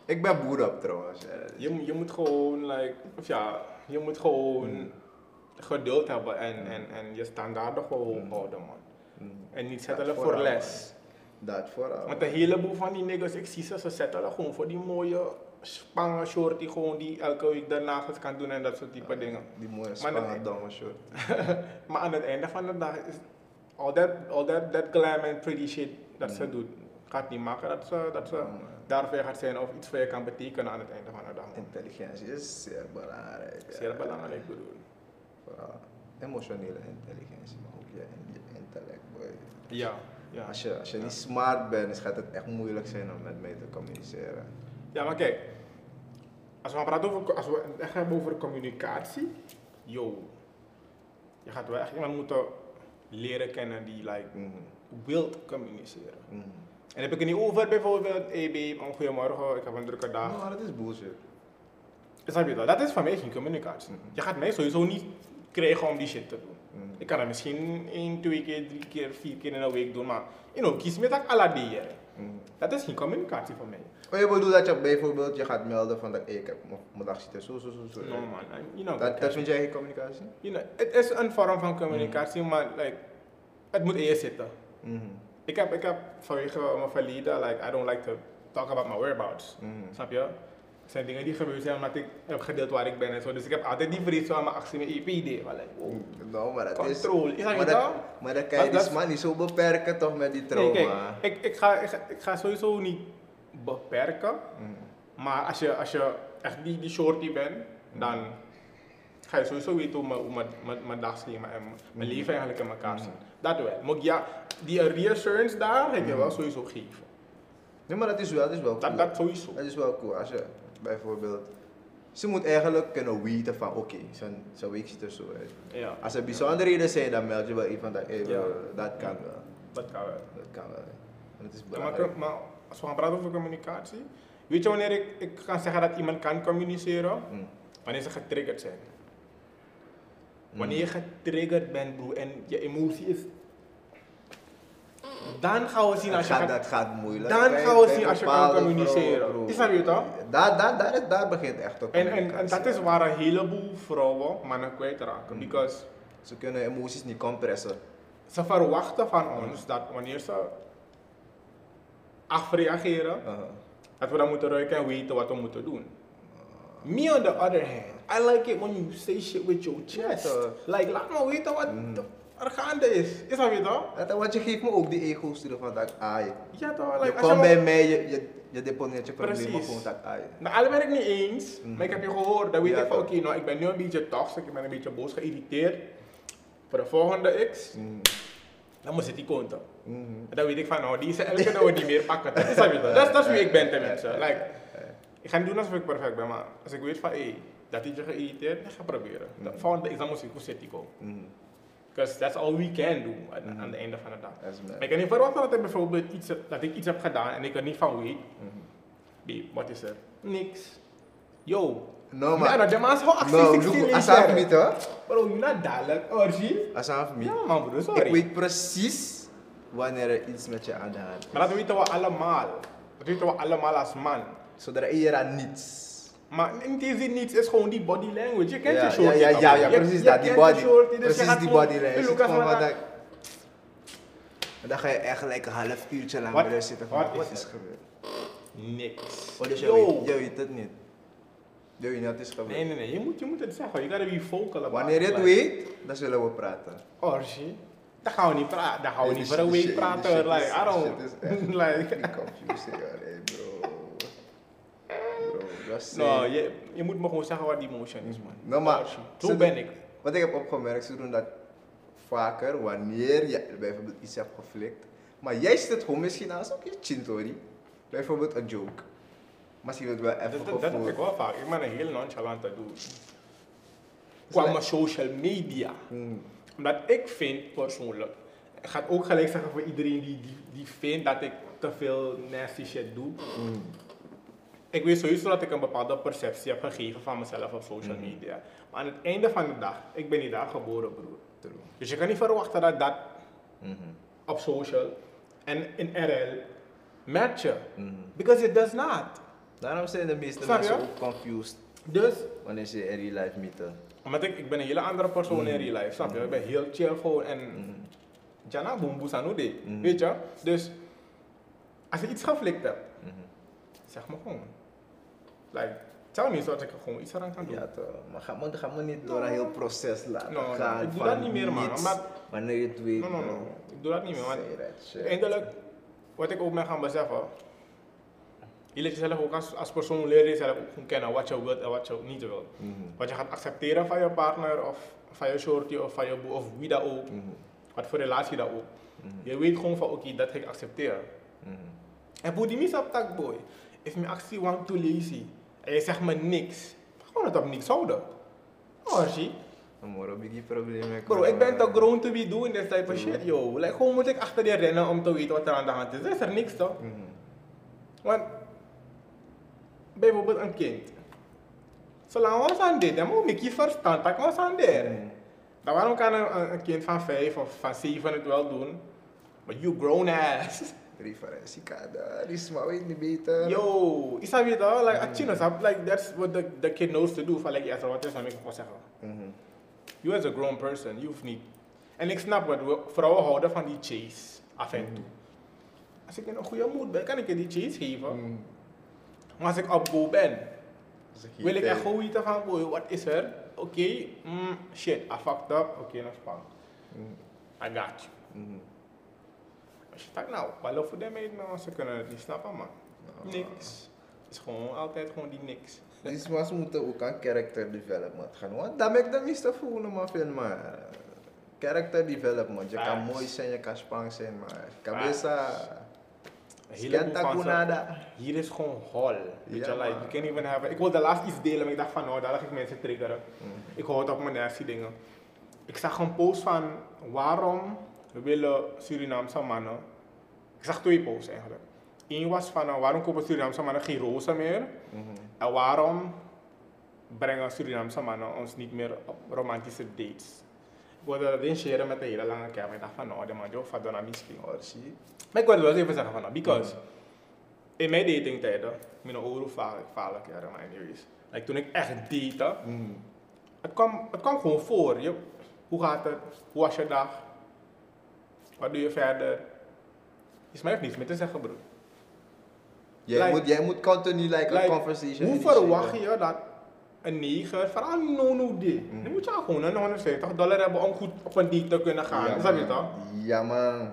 Ik ben boer op trouwens. ja. je, moet- je moet gewoon, like, of ja, je moet gewoon geduld hebben en, en, en je standaarden gewoon hoog houden, man. Mhm. En niet zetten voor les. Dat vooral. Want een heleboel van die niggas, ik zie ze, ze zetten gewoon voor die mooie spangen short die gewoon die elke week de nagels kan doen en dat soort type dingen. Die mooie spangen domme short. [laughs] Maar aan het einde van de dag is al dat, al dat, dat glam en pretty shit dat ze Mm. doet, gaat niet maken dat ze, dat ze daarvoor gaat zijn of iets voor je kan betekenen aan het einde van de dag. Intelligentie is zeer belangrijk. ja. Zeer belangrijk bedoel. Vooral emotionele intelligentie, maar ook je, je intellect. Boy. Ja, ja. Als je, als je Ja. niet smart bent, gaat het echt moeilijk zijn om met mij te communiceren. Ja, maar kijk, als we praten over, als we het echt hebben over communicatie, yo, je gaat wel echt iemand moeten leren kennen die like, Mhm. wilt communiceren. Mhm. En heb ik het niet over bijvoorbeeld, hey babe, goedemorgen, ik heb een drukke dag. Maar dat is bullshit. Snap je dat? Dat is van mij geen communicatie. Je gaat mij sowieso niet krijgen om die shit te doen. Mhm. Ik kan het misschien één, twee keer, drie keer, vier keer in een week doen, maar you know, kies met dat alle dieren. Mhm. Dat is geen communicatie voor mij. Oh, je bedoelt dat je bijvoorbeeld je gaat melden van dat hey, ik heb mijn- dag ziet er zo, zo, zo, zo. No man, you know, Dat, dat vind jij geen communicatie? you know, het is een vorm van communicatie, maar like, het moet eerst zitten. Mhm. Ik heb, ik heb vanwege mijn verleden, like, I don't like to talk about my whereabouts. Mhm. Snap je? Het zijn dingen die gebeurd zijn omdat ik heb gedeeld waar ik ben en zo. Dus ik heb altijd die vrees van mijn actie met EPD. Maar like, wow, Nou, maar dat controle. Is dat Maar dat, dat? maar dan kan je Dat- die dat- man niet zo beperken toch met die Nee, trauma. kijk, ik, ik, ga, ik, ga, ik ga sowieso niet beperken. Mhm. Maar als je, als je echt die, die shorty bent, dan ga je sowieso weten hoe mijn, hoe mijn, mijn, mijn dagschema en mijn leven eigenlijk in elkaar zit. Dat wel. Maar ja, die reassurance daar heb je wel Mhm. sowieso gegeven. Nee, maar dat is wel, dat is wel Dat, cool. dat sowieso. Dat is wel cool. Als je bijvoorbeeld... Ze moet eigenlijk kunnen weten van, oké, zijn, zijn week ziet er zo uit. Ja, Als er bijzonderheden zijn, dan meld je wel even van dat, Ja. dat kan wel. dat kan wel. Dat kan wel. En het is Ja, maar, belangrijk. maar als we gaan praten over communicatie, weet je wanneer ik, ik kan zeggen dat iemand kan communiceren? Mm. Wanneer ze getriggerd zijn. Mm. Wanneer je getriggerd bent, bro, en je emotie is. Dan gaan we zien als je gaat, gaat. dat gaat moeilijk. Dan bij- gaan we zien als je kan communiceren. vrouwen. Is dat weer toch? Daar, daar, daar, daar begint echt ook En, en, en dat is waar een heleboel vrouwen mannen kwijtraken. Mm. Because Ze kunnen emoties niet compressen. ze verwachten van ons dat wanneer ze afreageren, Uh, dat we dan moeten ruiken en weten wat we moeten doen. Me on the other hand, I like it when you say shit with your chest. toch. Like, laat me weten wat Mm. Er gaande is. Is dat weer toch? dat, want je geeft me ook die ego sturen van dat ai. Ja toch? Je Like, als komt je bij me- mij, je, je, je deponeert je problemen gewoon dat ai. Nou, alle ben ik niet eens, Mhm. maar ik heb je gehoord. Dan weet Ja, ik van, oké, nou, ik ben nu een beetje toxic, ik ben een beetje boos, geïrriteerd. Voor de volgende X, Mm. dan moet het die konten. Mhm. En dan weet ik van, nou, die is elke we die meer pakken. Dat is, dat, dat, is, dat is wie ik ben tenminste. Like, ik ga niet doen alsof ik perfect ben, maar als ik weet van, hé, dat heeft je geïrriteerd, dan ga ik proberen. De Mhm. volgende X, dan moet ik hoe zit die komen. Because that's all we can do aan, Mhm. aan het einde van de dag. Maar ik kan niet verwachten dat ik bijvoorbeeld iets, dat ik iets heb gedaan en ik er niet van weet. Babe, wat is er? Niks. Yo. No, Ja, maar... nou, de man is gewoon actie No, 16 doe- in asaf niet hoor. Bro, je not dadelijk. Orgie? Asaf niet. Ja man bro, sorry. Ik weet precies wanneer er iets met je aan de hand is. Maar dat weten we allemaal. Dat weten we allemaal als man. Zodra je er aan niets. Maar in die zin niets is gewoon die body language. Je kent Ja, je shorty. ja, ja, ja, ja, Je- precies je dat, die je body. dus je precies die body language. Hey, Je dan ga je echt like een half uurtje lang Wat- zitten van wat wat is is er? gebeurd. Niks. Oh, dus je weet, je weet het niet. Je weet niet wat is gebeurd. Nee, nee, nee. Je moet, je moet het zeggen. You gotta be vocal about Wanneer je het weet, dan zullen we praten. Orgie. Daar gaan we niet praten. Daar gaan we Nee, niet voor een week praten. Like, is- I don't... is [laughs] like, Be confusing, hoor. Hey, bro. Bro, just no, say. je, je moet me gewoon zeggen wat die emotion is, man. No, maar-. Zo ben ik. Wat ik heb opgemerkt, ze doen dat vaker wanneer je bijvoorbeeld iets hebt geflikt. Maar jij zit het gewoon misschien als ook je chintori. Bijvoorbeeld een joke. Maar ze wil het wel even Dat, dat, dat heb ik wel vaak. Ik ben een heel nonchalante dude. Qua mijn social media. Hmm. Omdat ik vind persoonlijk, ik ga het ook gelijk zeggen voor iedereen die, die, die vindt dat ik te veel nasty shit doe. Hmm. Ik weet sowieso dat ik een bepaalde perceptie heb gegeven van mezelf op social Mhm. media. Maar aan het einde van de dag, ik ben niet daar geboren, broer. True. Dus je kan niet verwachten dat dat Mhm. op social en in RL matchen. Mhm. Because it does not. Daarom zijn de meeste Snap mensen je? ook confused Dus, wanneer ze in real life meeten. omdat ik, ik ben een hele andere persoon in real life, snap je? Ik ben heel chill gewoon en. Jana boemboe sanude, Mhm. weet je? Dus, als ik iets geflikt heb, Mhm. zeg me gewoon. Like, tell me zodat ik er gewoon iets aan kan doen. Ja toch, maar ga me, ga me niet door een heel proces laten No, no, gaan. ik doe dat niet meer, man, niets, omdat- Wanneer je het weet. No, no, no. dan Ik doe dat niet meer, want shit. Eindelijk, wat ik ook ben gaan beseffen, je leert jezelf ook als, als persoon leer je jezelf ook gewoon kennen wat je wilt en wat je niet wilt. Wat je gaat accepteren van je partner of van je shorty of van je boe of wie dat ook, Mhm. wat voor relatie dat ook. Je weet gewoon van oké, dat ga ik accepteren. En boe die mis op tak boy, if me actie want to lazy en je zegt me niks, gewoon het op niks houden. Oh. Dan moet je biggie problemen Bro, ik ben te groot. grown to be doing this type of shit, yo. Like, gewoon moet ik achter je rennen om te weten wat er aan de hand is. Is er niks toch? Mhm. Want bijvoorbeeld een kind. Zolang we aan dit, dan moet ik je verstand, dat kan aan dit. Mhm. Dan waarom kan een, een- een kind van 5 of van 7 het wel doen? Maar you grown ass. Referentie kader, die is maar weet niet beter. Yo, is weer toch? Like, als je nou like that's what the, the kid knows to do. Van like, zo wat is gewoon zeggen. Mhm. You as a grown person, hoeft niet. En ik snap wat we, vrouwen houden van die chase, af en toe. Als ik in een goede mood ben, kan ik je die chase geven. Mhm. Maar als ik op go ben, Wil ik echt gewoon weten van, boy, wat is er? Oké, mm, shit, I fucked up. Oké, okay, span. Mhm. I got you. Als je denkt, nou, wat loopt voor them mee? Nou, ze kunnen het niet snappen, man. Niks. Het is gewoon altijd gewoon die niks. Dus ze moeten ook aan character development gaan. Want dat maakt de meeste voelen, maar veel maar. Character development. Je kan mooi zijn, je kan spang zijn, maar cabeza. Kunada. Hier is gewoon hol. Weet je, like, you can't even have... Ik wilde laatst iets delen, maar ik dacht van, nou, daar ga ik mensen triggeren. Mhm. Ik hoor het op mijn nasty dingen. Ik zag een post van, waarom willen Surinaamse mannen... Ik zag twee posts eigenlijk. Eén was van, uh, waarom kopen Surinaamse mannen geen rozen meer? Mhm. En waarom brengen Surinaamse mannen ons niet meer op romantische dates? Ik wilde dat in sharen met een hele lange kerk. Ik dacht van, nou, de man, joh, van naar misschien. Zie. Maar ik wilde wel eens even zeggen van, nou, because in mijn datingtijden, mijn oren vaak, ja, maar anyways. Like, toen ik echt date, Mhm. het kwam, het kwam gewoon voor. Je, hoe gaat het? Hoe was je dag? Wat doe je verder? Is mij heeft niets meer te zeggen, broer. Jij, Like- moet, jij moet continu like, Like, conversation. Hoe verwacht je dat een neger, vooral een no-no dit, Mm. dan moet je al gewoon een 150 dollar hebben om goed op een date te kunnen gaan. Ja, is dat je toch? Ja, man.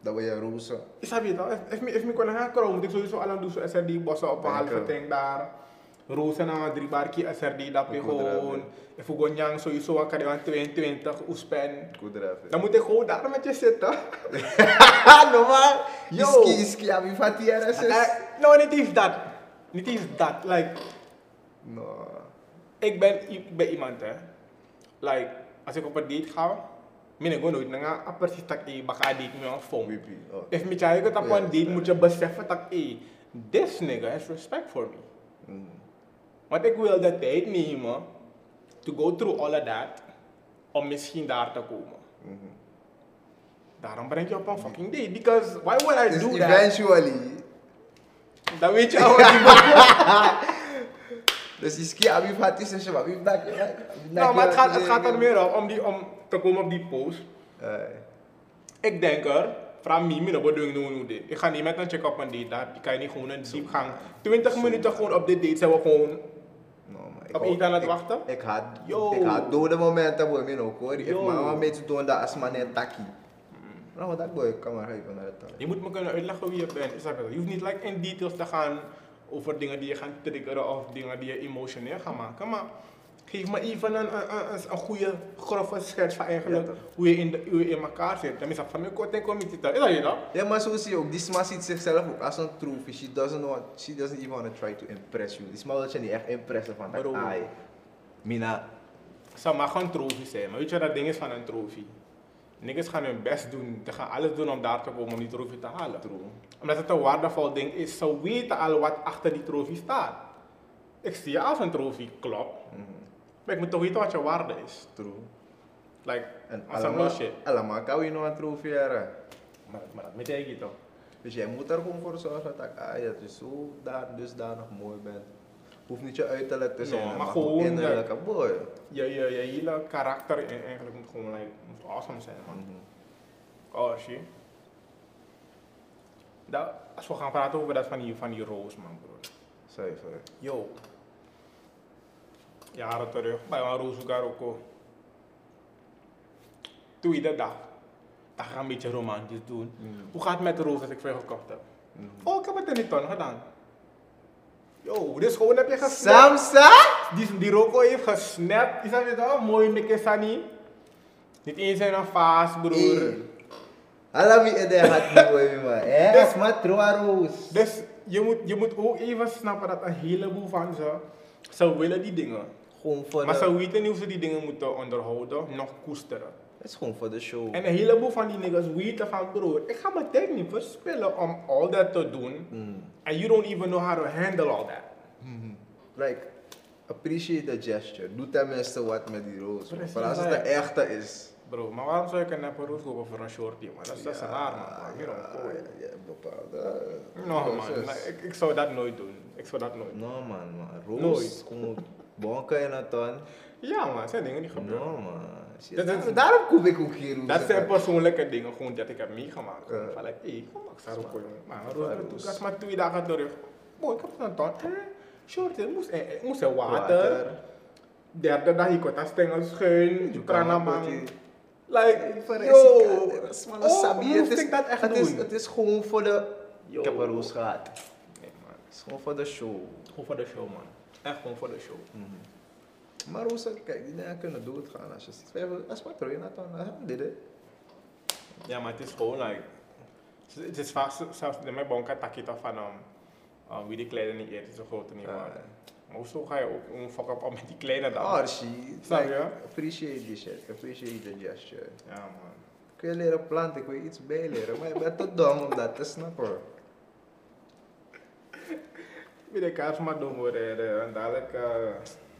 Dat wil je rozen. Is dat je toch? Als ik me kunnen gaan komen, moet ik sowieso al aan doen, zo SRD bossen op een halve tank daar. Rozen aan drie je Ik moet er gewoon. hebben. If we gaan jang sowieso, dan kan je aan 22 oespen. Dan moet ik gewoon daar met je zitten. normaal. Yo. Iski, iski, fati Eh, RSS. nou, niet eens dat. Niet eens dat. Like, No. ik ben, i- ik ben iemand hè. Like, als ik op een date ga, ben ik gewoon nooit naar een precies dat ik baka date met een phone. Wipi. Oh. If me try het op Ja, een date, moet je beseffen dat, hey, this nigga has respect for me. Mm. Want ik wil de tijd nemen to go through all of that, om misschien daar te komen. Mhm. Daarom breng je op een fucking date. Because why would I Dus do that? eventually. Dan weet je al wat [laughs] die Dus iski, abi fati se shaba, abi dak. Nou, maar het gaat, het gaat er meer om, om, die, om te komen op die post. Ik denk er, van mij, mijn bedoeling doen hoe dit. Ik ga niet met een check op een date, daar kan je niet gewoon een diepgang. 20 minuten gewoon op dit date zijn we gewoon ik op iets aan het ik- wachten. Ik had, Yo. ik had dode momenten boy, min ook hoor. Ik maar een beetje doen dat als man net taki. Nou, dat boy, kan maar even naar het. Je moet me kunnen uitleggen wie je bent. Is dat wel? Je hoeft niet like, in details te gaan over dingen die je gaan triggeren of dingen die je emotioneel gaan maken. Maar geef me even een, een, een, een goede, grove schets van eigenlijk Ja, hoe, je in de, hoe je in elkaar zit. Dan is dat van mijn kort en comité. Is dat je dat? Ja, maar zo zie je ook, die sma ziet zichzelf ook als een troefie. She doesn't want, she doesn't even want to try to impress you. Die sma wil je niet echt impressen van dat ai. Mina, Het mag een trofee zijn, maar weet je wat dat ding is van een trofee? Niggas gaan hun best doen. Ze gaan alles doen om daar te komen om die trofee te halen. True. Omdat het een waardevol ding is. Ze weten al wat achter die trofee staat. Ik zie je als een trofee klopt. Mhm. Ik moet toch weten wat je waarde is. True. Like, En allemaal, shit. allemaal kan je nog een trofee hebben. Maar, maar dat weet ik toch. Dus jij moet er gewoon voor zorgen dat ah, ja, dus zo daar, dusdanig mooi bent. Hoeft niet je uiterlijk te No, zijn, maar maar gewoon, innerlijke boy. Je, je, je hele karakter eigenlijk moet gewoon like, moet awesome zijn, man. Oh, shit. Dat, als we gaan praten over dat van die, van die roos, man, bro. Zuiver. Yo. Jaren terug, bij een roos ook. Tweede dag. Dan ga een beetje romantisch doen. Mhm. Hoe gaat het met de roos dat ik veel gekocht heb? Mhm. Oh, ik heb het in die ton gedaan. Yo, dus gewoon heb je gesnapt. Samsa? Die, die Rocco heeft gesnapt. Is dat weer zo mooi, Mikke Sani? Niet eens in een vaas, broer. Hey. Alam [laughs] je de hat mooi man. Eh, Dus- maar roos. Dus je moet, je moet ook even snappen dat een heleboel van ze, ze willen die dingen. Gewoon voor Maar de, ze weten niet hoe ze die dingen moeten onderhouden, nog koesteren. het is gewoon voor de show. En een heleboel van die niggas weten van, broer, ik ga mijn tijd niet verspillen om al dat te doen. Mhm. And you don't even know how to handle all that. Like, appreciate the gesture. Doe tenminste wat met die roos. Maar als het de echte is. Bro, maar waarom zou ik een neppe roos kopen voor een shorty, man? Dat is, dat is raar, man. Ja, ja, bepaalde. No, man. ik, ik zou dat nooit doen. Ik zou dat nooit doen. No man, man. Roos. Nooit. Gewoon bonken in het ton. Ja, man. Dat zijn dingen die gebeuren. No man. Zie, Dat is- daarom- koop ik ook roos. Dat zijn persoonlijke dingen gewoon dat ik heb meegemaakt. Ja. Van like, hé, kom maar, ik ook jongen. Maar dat is maar twee dagen terug. Boy, ik heb een ton. Eh, short, er moest, er moest er water. Water. Derde dag, ik kon dat stengel schuin. Je Kranaman. Like, yo. Dat Oh, moest ik dat echt het is, doen? het is gewoon voor de... Ik heb een roos gehad. Nee, man. Het is gewoon voor de show. Gewoon voor de show, man. Echt gewoon voor de show. Maar rozen, kijk, die dingen kunnen doodgaan. Als je twijfelt, als wat je naar dan, dit is. Ja, maar het is gewoon like. Het is vaak zo- zelfs de mijn bonka takita van um, um, wie die kleine niet eet, is zo groot niet. Maar hoezo ga je ook een fuck up met die kleine dan? Archie, Snap like, je? appreciate die shit, appreciate the gesture. Ja, man. Ik wil leren planten, ik wil iets bijleren, maar ik ben te dom om dat te snappen. Wie de kaars maar doen worden en dadelijk. eh,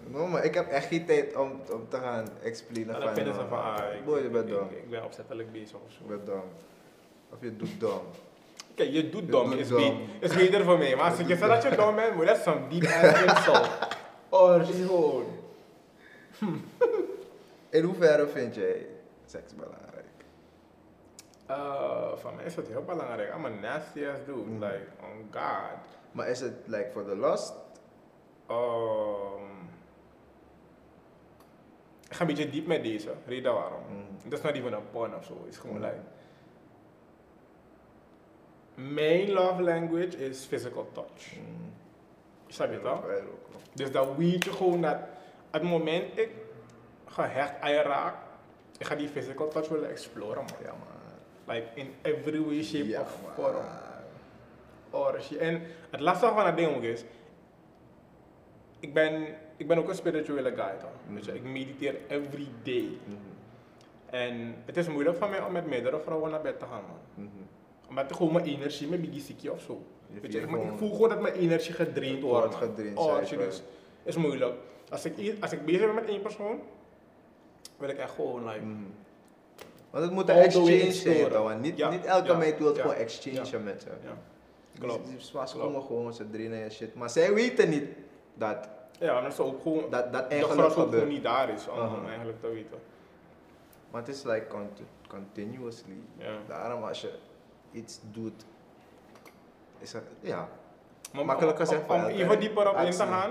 No, maar ik heb echt geen tijd om, om te gaan explainen dan van... vinden ze uh, van, ah, ik, boy, je bent ik, dom. ik, ik ben opzettelijk bezig of zo. Je bent dom. Of je doet dom. Kijk, je doet Je dom, doet is, dom. be- is beter voor mij. Maar als ik je zegt dat je dom bent, moet dat zo'n deep ass [laughs] insult. Oh, is gewoon. [laughs] In hoeverre vind jij seks belangrijk? Uh, voor mij is het heel belangrijk. I'm a nasty ass dude. Mhm. Like, on God. Maar is het like voor de lust? Um, ik ga een beetje diep met deze. Reden waarom. Mhm. Het is not even een porn of zo. Het is gewoon like. Mijn love language is physical touch. Mm. Snap je ook. Dus dan weet je gewoon dat op het moment ik gehecht aan je raak, ik ga die physical touch willen exploren man. Ja man. Like in every way, shape Ja, of form. En het lastige van dat ding ook is, ik ben, ik ben ook een spirituele guy toch? Dus Mhm. ik mediteer every day. Mhm. En het is moeilijk voor mij om met meerdere vrouwen naar bed te gaan man. Mhm. Omdat ik gewoon mijn energie, mijn biggie of zo. Je Weet je, ik, ik voel gewoon dat mijn energie gedraind wordt. Gedraind, Oh, dus is moeilijk. Als ik, als ik bezig ben met één persoon, wil ik echt gewoon like. Mhm. Want het moet een exchange zijn? Want niet, Ja, niet elke ja, meid wil ja, gewoon exchange ja, met je. Klopt. Die zwaars Klopt. komen gewoon, ze draaien en shit. Maar zij weten niet dat Ja, omdat ze ook gewoon. dat, dat de eigenlijk ook gewoon niet daar is om, eigenlijk te weten. Maar het is like conti- continuously. Ja. Daarom als je iets doet, is het, ja. Maar Makkelijk om- gezegd Om, even dieper op in te gaan,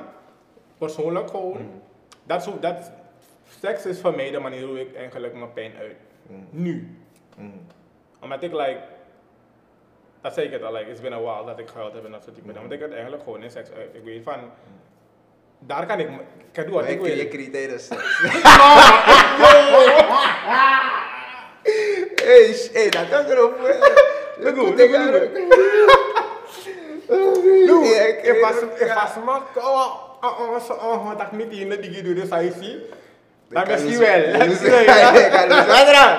persoonlijk gewoon. Mhm. Dat hoe, dat, seks is voor mij de manier hoe ik eigenlijk mijn pijn uit. Mhm. Nu. Mhm. Omdat ik like, dat zei ik het al, like, it's been a while dat ik gehuild heb en dat soort dingen. Want ik het eigenlijk gewoon in seks uit. Ik weet van, daar kan ik, ik kan doen wat Maar ik je, je wil. tijdens seks. Hey, dat kan erop. Look Goed, look ik look was, ik- was maar, oh, oh, oh, oh, oh, dat niet in de digi doe, dus hij zie. Misschien dus- wel, dat is wel?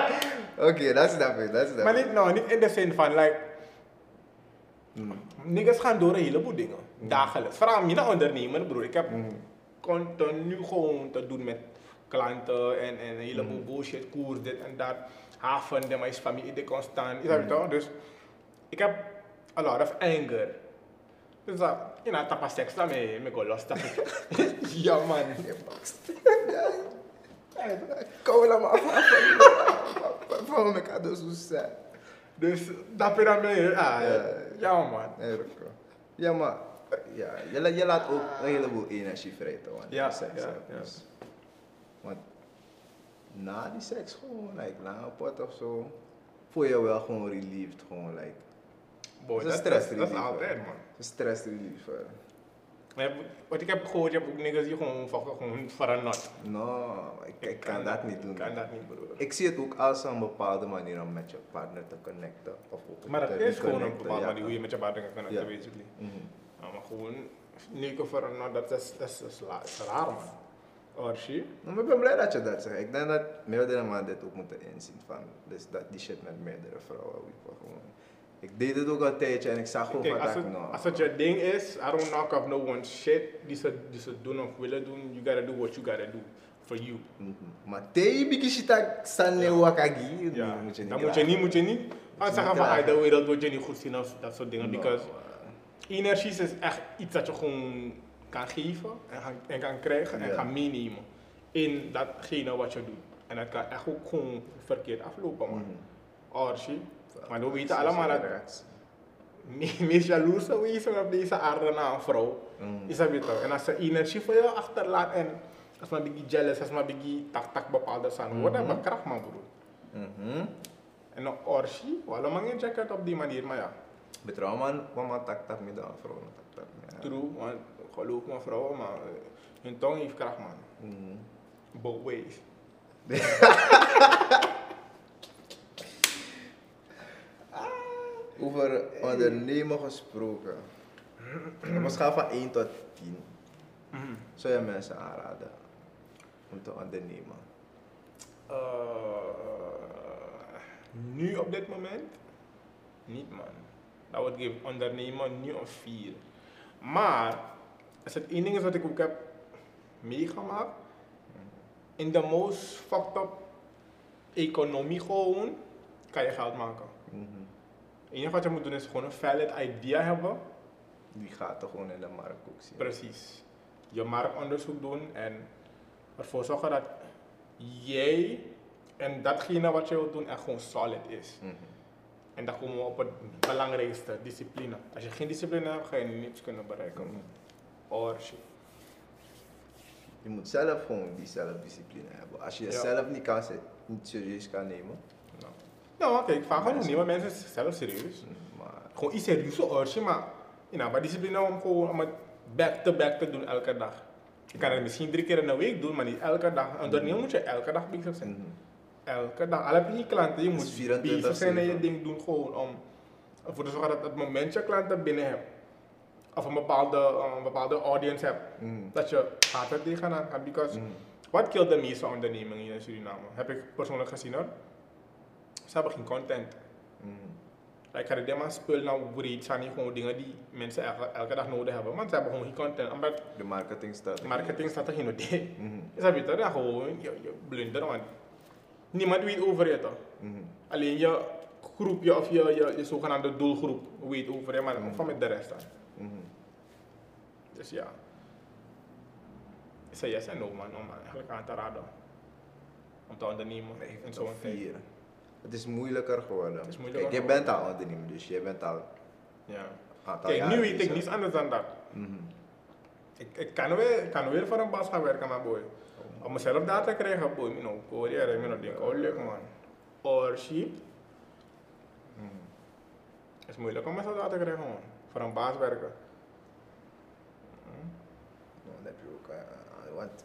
Oké, dat ik, dat Maar niet, nou, niet in de zin van, like, Mm. niggas gaan door een heleboel dingen. Dagelijks. Vooral mijn ondernemer, broer. Ik heb Mm. continu gewoon te doen met klanten en, en een heleboel Mm. bullshit, koers, dit en dat. Haven, de mijn familie, die constant. Je Mm. toch? Dus ik heb a lot of anger. Dus dat, je know, tapa seks, dat me, go lost. ja, man. Kom er maar af. Me kan dus zo zijn. Dus dat ben dan mee. Ah, Ja. ja, man. Ja, maar ja, je, la- je laat ook een heleboel energie vrij, toch? Ja, seks ja, ja. dus- Want na die seks gewoon, like, lange pot of zo, voel je wel gewoon relieved, gewoon, like, Boy, Dat stress dat, dat is relief, altijd, man. stress relief. Maar wat ik heb gehoord, je hebt ook niggas die gewoon gewoon voor een nat. No, ik, ik kan dat niet doen. Ik kan dat niet, broer. Ik zie het ook als een bepaalde manier om met je partner te connecten. Of ook Maar dat is gewoon een bepaalde ja. manier hoe je met je partner kan connecten, Ja. basically. Mhm. Maar gewoon, negen voor dat is, dat is, dat is, la- dat is raar, man. Orshi. Maar ik ben blij dat je dat zegt. Ik denk dat meerdere mannen dit ook moeten inzien. Van, dus dat die shit met meerdere vrouwen. Gewoon. Ik deed het ook een tijdje en ik zag gewoon Kijk, als dat het, no. als het je ding is, I don't knock off no one shit die ze, die ze doen of willen doen. You gotta do what you gotta do for you. Mhm. Maar tegen bigi shita sanne wakagi. Moet je niet dat moet je niet, moet je niet. je Gaan niet zeggen van, ah, de wereld wordt je niet goed zien of dat soort dingen. No, Because man. energie is echt iets dat je gewoon kan geven en, kan krijgen en kan meenemen in datgene wat je doet. En dat kan echt ook gewoon verkeerd aflopen, man. Mhm. Maar we weten Zo allemaal dat het. de meest jaloerse wezen op deze aarde na een vrouw Mhm. is dat weet toch. En als ze energie voor je achterlaat en als jealous, als maar beetje tak tak bepaalde zijn, wordt dat Mhm. bekracht, man, broer. Mhm. En een orshi, wel een mange jacket op die manier, maar ja. Betrouw man, mama tak tak me dan vrouw. True, want geloof me vrouwen, maar hun tong heeft kracht, man. Mhm. Both ways. [laughs] Over ondernemen gesproken. Op een schaal van 1 tot 10. Mhm. Zou je mensen aanraden om te ondernemen? Eh, nu op dit moment? Niet man. Dat wordt geven ondernemen nu een 4. Maar, als het één ding is wat ik ook heb meegemaakt, in de most fucked up economie gewoon, kan je geld maken. Mhm. Het enige wat je moet doen is gewoon een valid idea hebben. Die gaat er gewoon in de markt ook zien. Precies. Je marktonderzoek doen en ervoor zorgen dat jij en datgene wat je wilt doen echt gewoon solid is. Mhm. En dan komen we op het belangrijkste, discipline. Als je geen discipline hebt, ga je niets kunnen bereiken. Or shit. Je moet zelf gewoon die zelfdiscipline hebben. Als je Ja. jezelf niet, kan, niet serieus kan nemen. Nou, kijk, vaak gewoon niet, maar mensen zijn zelf serieus. Maar Gewoon iets serieus orje, maar you know, maar discipline om gewoon om het back to back te doen elke dag. Je kan het misschien drie keer in de week doen, maar niet elke dag. En ondernemer moet je elke dag bezig zijn. Elke dag. Al heb je geen klanten, je moet 24/7. bezig zijn en je ding doen gewoon om ervoor te zorgen dat het moment je klanten binnen hebt. Of een bepaalde, een bepaalde audience hebt. Dat je gaat er tegenaan gaan. Because Mhm. wat killt de meeste ondernemingen in Suriname? Heb ik persoonlijk gezien hoor. Ze hebben geen content. Mhm. Like, ga de maar spul nou breed zijn gewoon dingen die mensen elke, elke dag nodig hebben. Want ze hebben gewoon geen content. Omdat De marketing staat. marketing staat er geen idee. Mhm. Is dat beter? Gewoon je, je blunder. Want niemand weet over je toch? Mhm. Alleen je groepje of je, je, je zogenaamde doelgroep weet over je, maar Mm. van met de rest dan. Mhm. Dus ja. Is een yes en no man, om eigenlijk aan te raden. Om te ondernemen ik in zo'n tijd. Het is moeilijker geworden. Het is moeilijker Kijk, je bent al ondernemer, dus je bent al Ja. aantal Kijk, nu weet ik niets anders dan dat. Mhm. Ik, ik kan, weer, ik kan weer voor een baas gaan werken, maar boy. Om mezelf daar te krijgen, boy, ik hoor je, ik denk, oh leuk man. Or she, Mhm. is moeilijk om mezelf daar te krijgen man. Voor een baas werken. Nou, dat heb je ook. eh, want...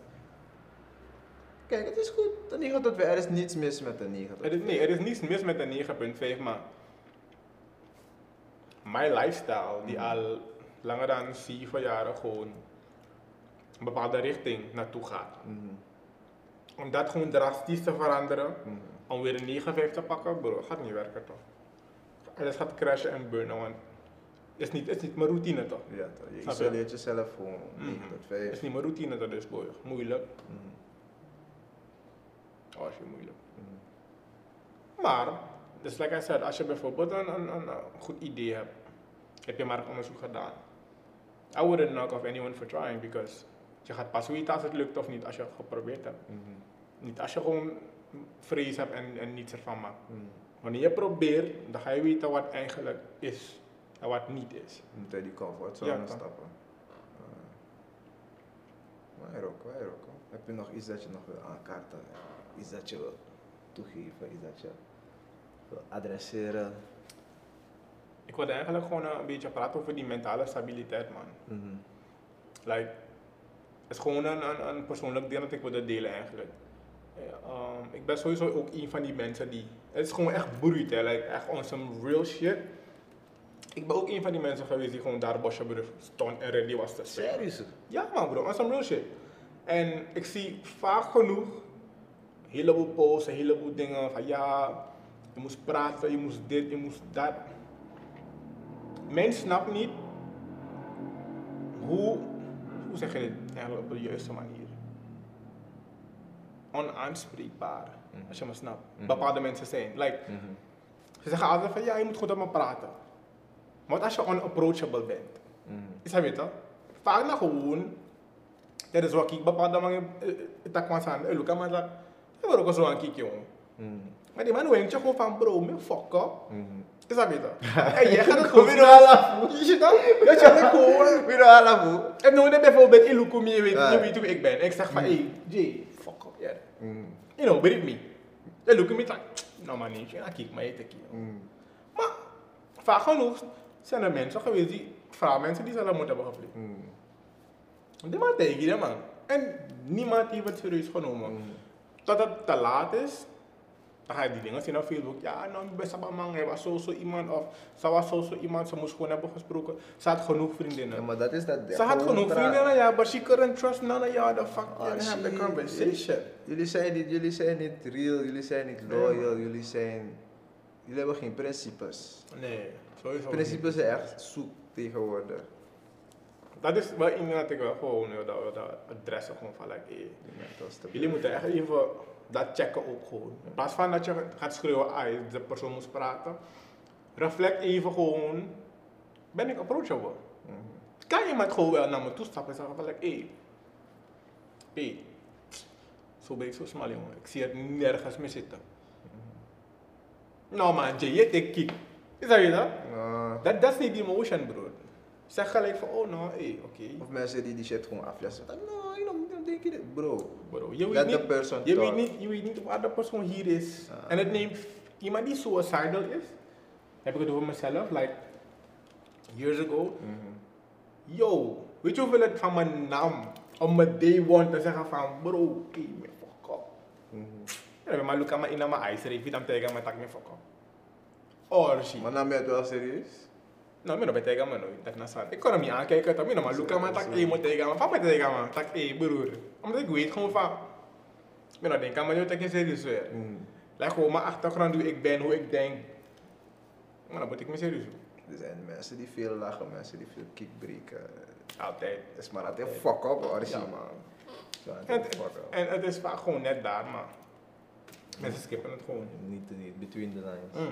Kijk, het is goed. De 9 tot 5, er is niets mis met de 9 tot Er is, 5. nee, er is niets mis met de 9.5, maar mijn lifestyle, die Mhm. al langer dan 7 jaren gewoon een bepaalde richting naartoe gaat. Mhm. Om dat gewoon drastisch te veranderen, Mhm. om weer een 9-5 te pakken, bro, gaat niet werken toch? Alles gaat crashen en burnen, want het is niet, het is niet mijn routine toch? Ja, toch. Je isoleert jezelf gewoon 9 Mhm. tot Het 5. is niet mijn routine toch, dus boy, moeilijk. Je moeilijk. Mhm. Maar, dus like I said, als je bijvoorbeeld een, een, een, goed idee hebt, heb je marktonderzoek gedaan. I wouldn't knock off anyone for trying, because je gaat pas weten als het lukt of niet als je het geprobeerd hebt. Mhm. Niet als je gewoon vrees hebt en, en niets ervan maakt. Mhm. Wanneer je probeert, dan ga je weten wat eigenlijk is en wat niet is. Je moet uit die comfortzone Ja, stappen. Waar ook, waar ook. Heb je nog iets dat je nog wil aankaarten? Iets dat je wil toegeven, iets dat je wil adresseren? Ik wilde eigenlijk gewoon eh, een beetje praten over die mentale stabiliteit, man. Mhm. Like, het is gewoon een, een, een persoonlijk ding dat ik wilde delen eigenlijk. Ja, ehm, ik ben sowieso ook een van die mensen die... Het is gewoon echt bruut, hè. Like, echt on some real shit. Ik ben ook een van die mensen geweest die gewoon daar Bosjebrug stond en ready was te springen. Serieus? Ja man bro, on some real shit. En ik zie vaak genoeg, heleboel posts, een heleboel dingen van ja, je moest praten, je moest dit, je moest dat. Men snapt niet hoe, hoe zeg je dit eigenlijk op de juiste manier? Onaanspreekbaar, Mhm. als je me snapt. Mhm. Bepaalde mensen zijn. Like, Mhm. ze zeggen altijd van ja, je moet goed met me praten. Maar wat als je unapproachable bent? Mhm. Is dat weet Vaak na gewoon, dat is wat ik bepaalde mensen, het kwam aan, eh, look maar ik ook zo aan kijken jongen. Mhm. Maar die man je gewoon van bro, me fuck up. Mhm. Is dat weet En jij gaat het gewoon Weer al af. Je ziet dat? Dat je het gewoon. Weer al af, hoe? En nu net bijvoorbeeld in Lukum, je weet, je hoe ik ben. Ik zeg van, hey, Jay, fuck up, yeah. You know, believe me. En Lukum is like, no man, kijk maar, je. Maar, vaak genoeg zijn er mensen geweest die, vrouwmensen die zelf moeten hebben gevliegd. Die man tegen je, man. En niemand heeft het serieus genomen. Tot het te laat is, dan ga je die dingen zien op Facebook. Ja, nou, ben Sabah man, hij was zo zo iemand. Of ze was zo zo iemand, ze moest gewoon hebben gesproken. Ze had genoeg Ja, vriendinnen. maar dat is dat. Ze had genoeg vriendinnen, ja, but she couldn't trust none of y'all to fuck and have the conversation. Jullie zijn niet, jullie zijn niet real, jullie zijn niet loyal, jullie zijn. Jullie hebben geen principes. Nee, sowieso. Principes zijn echt zoek tegenwoordig. Dat is wel iets dat ik wel gewoon wil dat, dat adressen gewoon van like, hey, stability. Jullie moeten echt even dat checken ook gewoon. In plaats van dat je gaat schreeuwen, ah, de persoon moest praten. Reflect even gewoon, ben ik approachable? Mhm. Kan iemand gewoon wel naar me toe stappen en zeggen van, like, hey, hey, zo ben ik zo smal jongen, ik zie het nergens meer zitten. Nou man, Jay, je kick. Is dat je dat? Nou, Dat dat is niet die emotion broer. Zeg gelijk van, oh nou, hey, oké. Of mensen die die shit gewoon afjassen. Nou, you know, dan denk je dit. Bro, Bro, je weet niet, person je weet niet, je weet niet waar de persoon hier is. Ah. En het neemt iemand die suicidal is. Heb ik het over mezelf, like years ago. Mhm. Yo, weet je hoeveel het van mijn naam om mijn day one te zeggen van bro, hey, me fuck up. Mhm. Ja, maar look at me in mijn eyes, ik dan tegen me tak me fuck up. Or shit. Maar nam je het wel serieus? Nou, ik ben tegen me nooit. Dat is nou Ik kon hem niet aankijken, toch? Ik maar at me tak, me. Van me tegen me, tak, hey, broer. Omdat ik weet gewoon van. Nou denk aan me, dat ik serieus weer. Mhm. Leg gewoon mijn achtergrond, hoe ik ben, hoe ik denk. Maar dan moet ik me serieus doen. Er zijn mensen die veel lachen, mensen die veel kickbreken. Altijd. Het is maar altijd fuck up hoor. Ja, man. En, en het is vaak gewoon net daar, maar mensen skippen het gewoon. Niet, niet between the lines.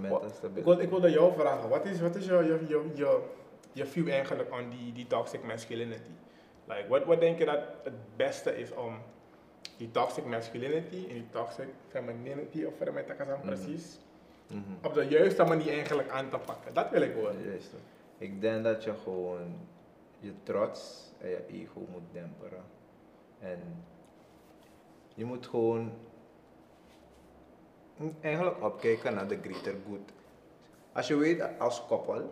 Mental Ik wil, ik wilde jou vragen, wat is, wat is je, je, je view eigenlijk on die, die toxic masculinity? Like, wat, wat denk je dat het beste is om die toxic masculinity en die toxic femininity, of wat met elkaar Mhm. precies, Mhm. op de juiste manier eigenlijk aan te pakken? Dat wil ik horen. Juist. Ik denk dat je gewoon je trots en je ego moet demperen. En je moet gewoon eigenlijk opkijken naar de greater good. Als je weet als koppel,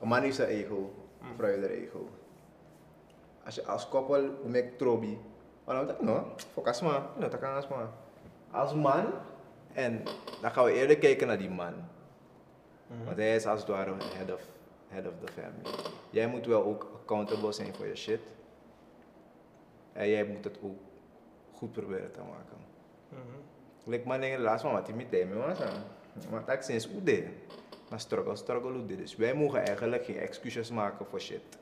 een man heeft zijn ego, een vrouw heeft ego. Als je als koppel met trobi, dan denk ik, no, focus maar, no, dat kan als man. Als man, en dan gaan we eerder kijken naar die man. Mhm. Want hij is als het ware head of, head of the family. Jij moet wel ook accountable zijn voor je shit. En jij moet het ook goed proberen te maken. Mhm. Like man in de laatste moment, die met hem, man. Maar dat sinds dit. Maar struggle, struggle dit is. Wij mogen eigenlijk geen excuses maken voor shit.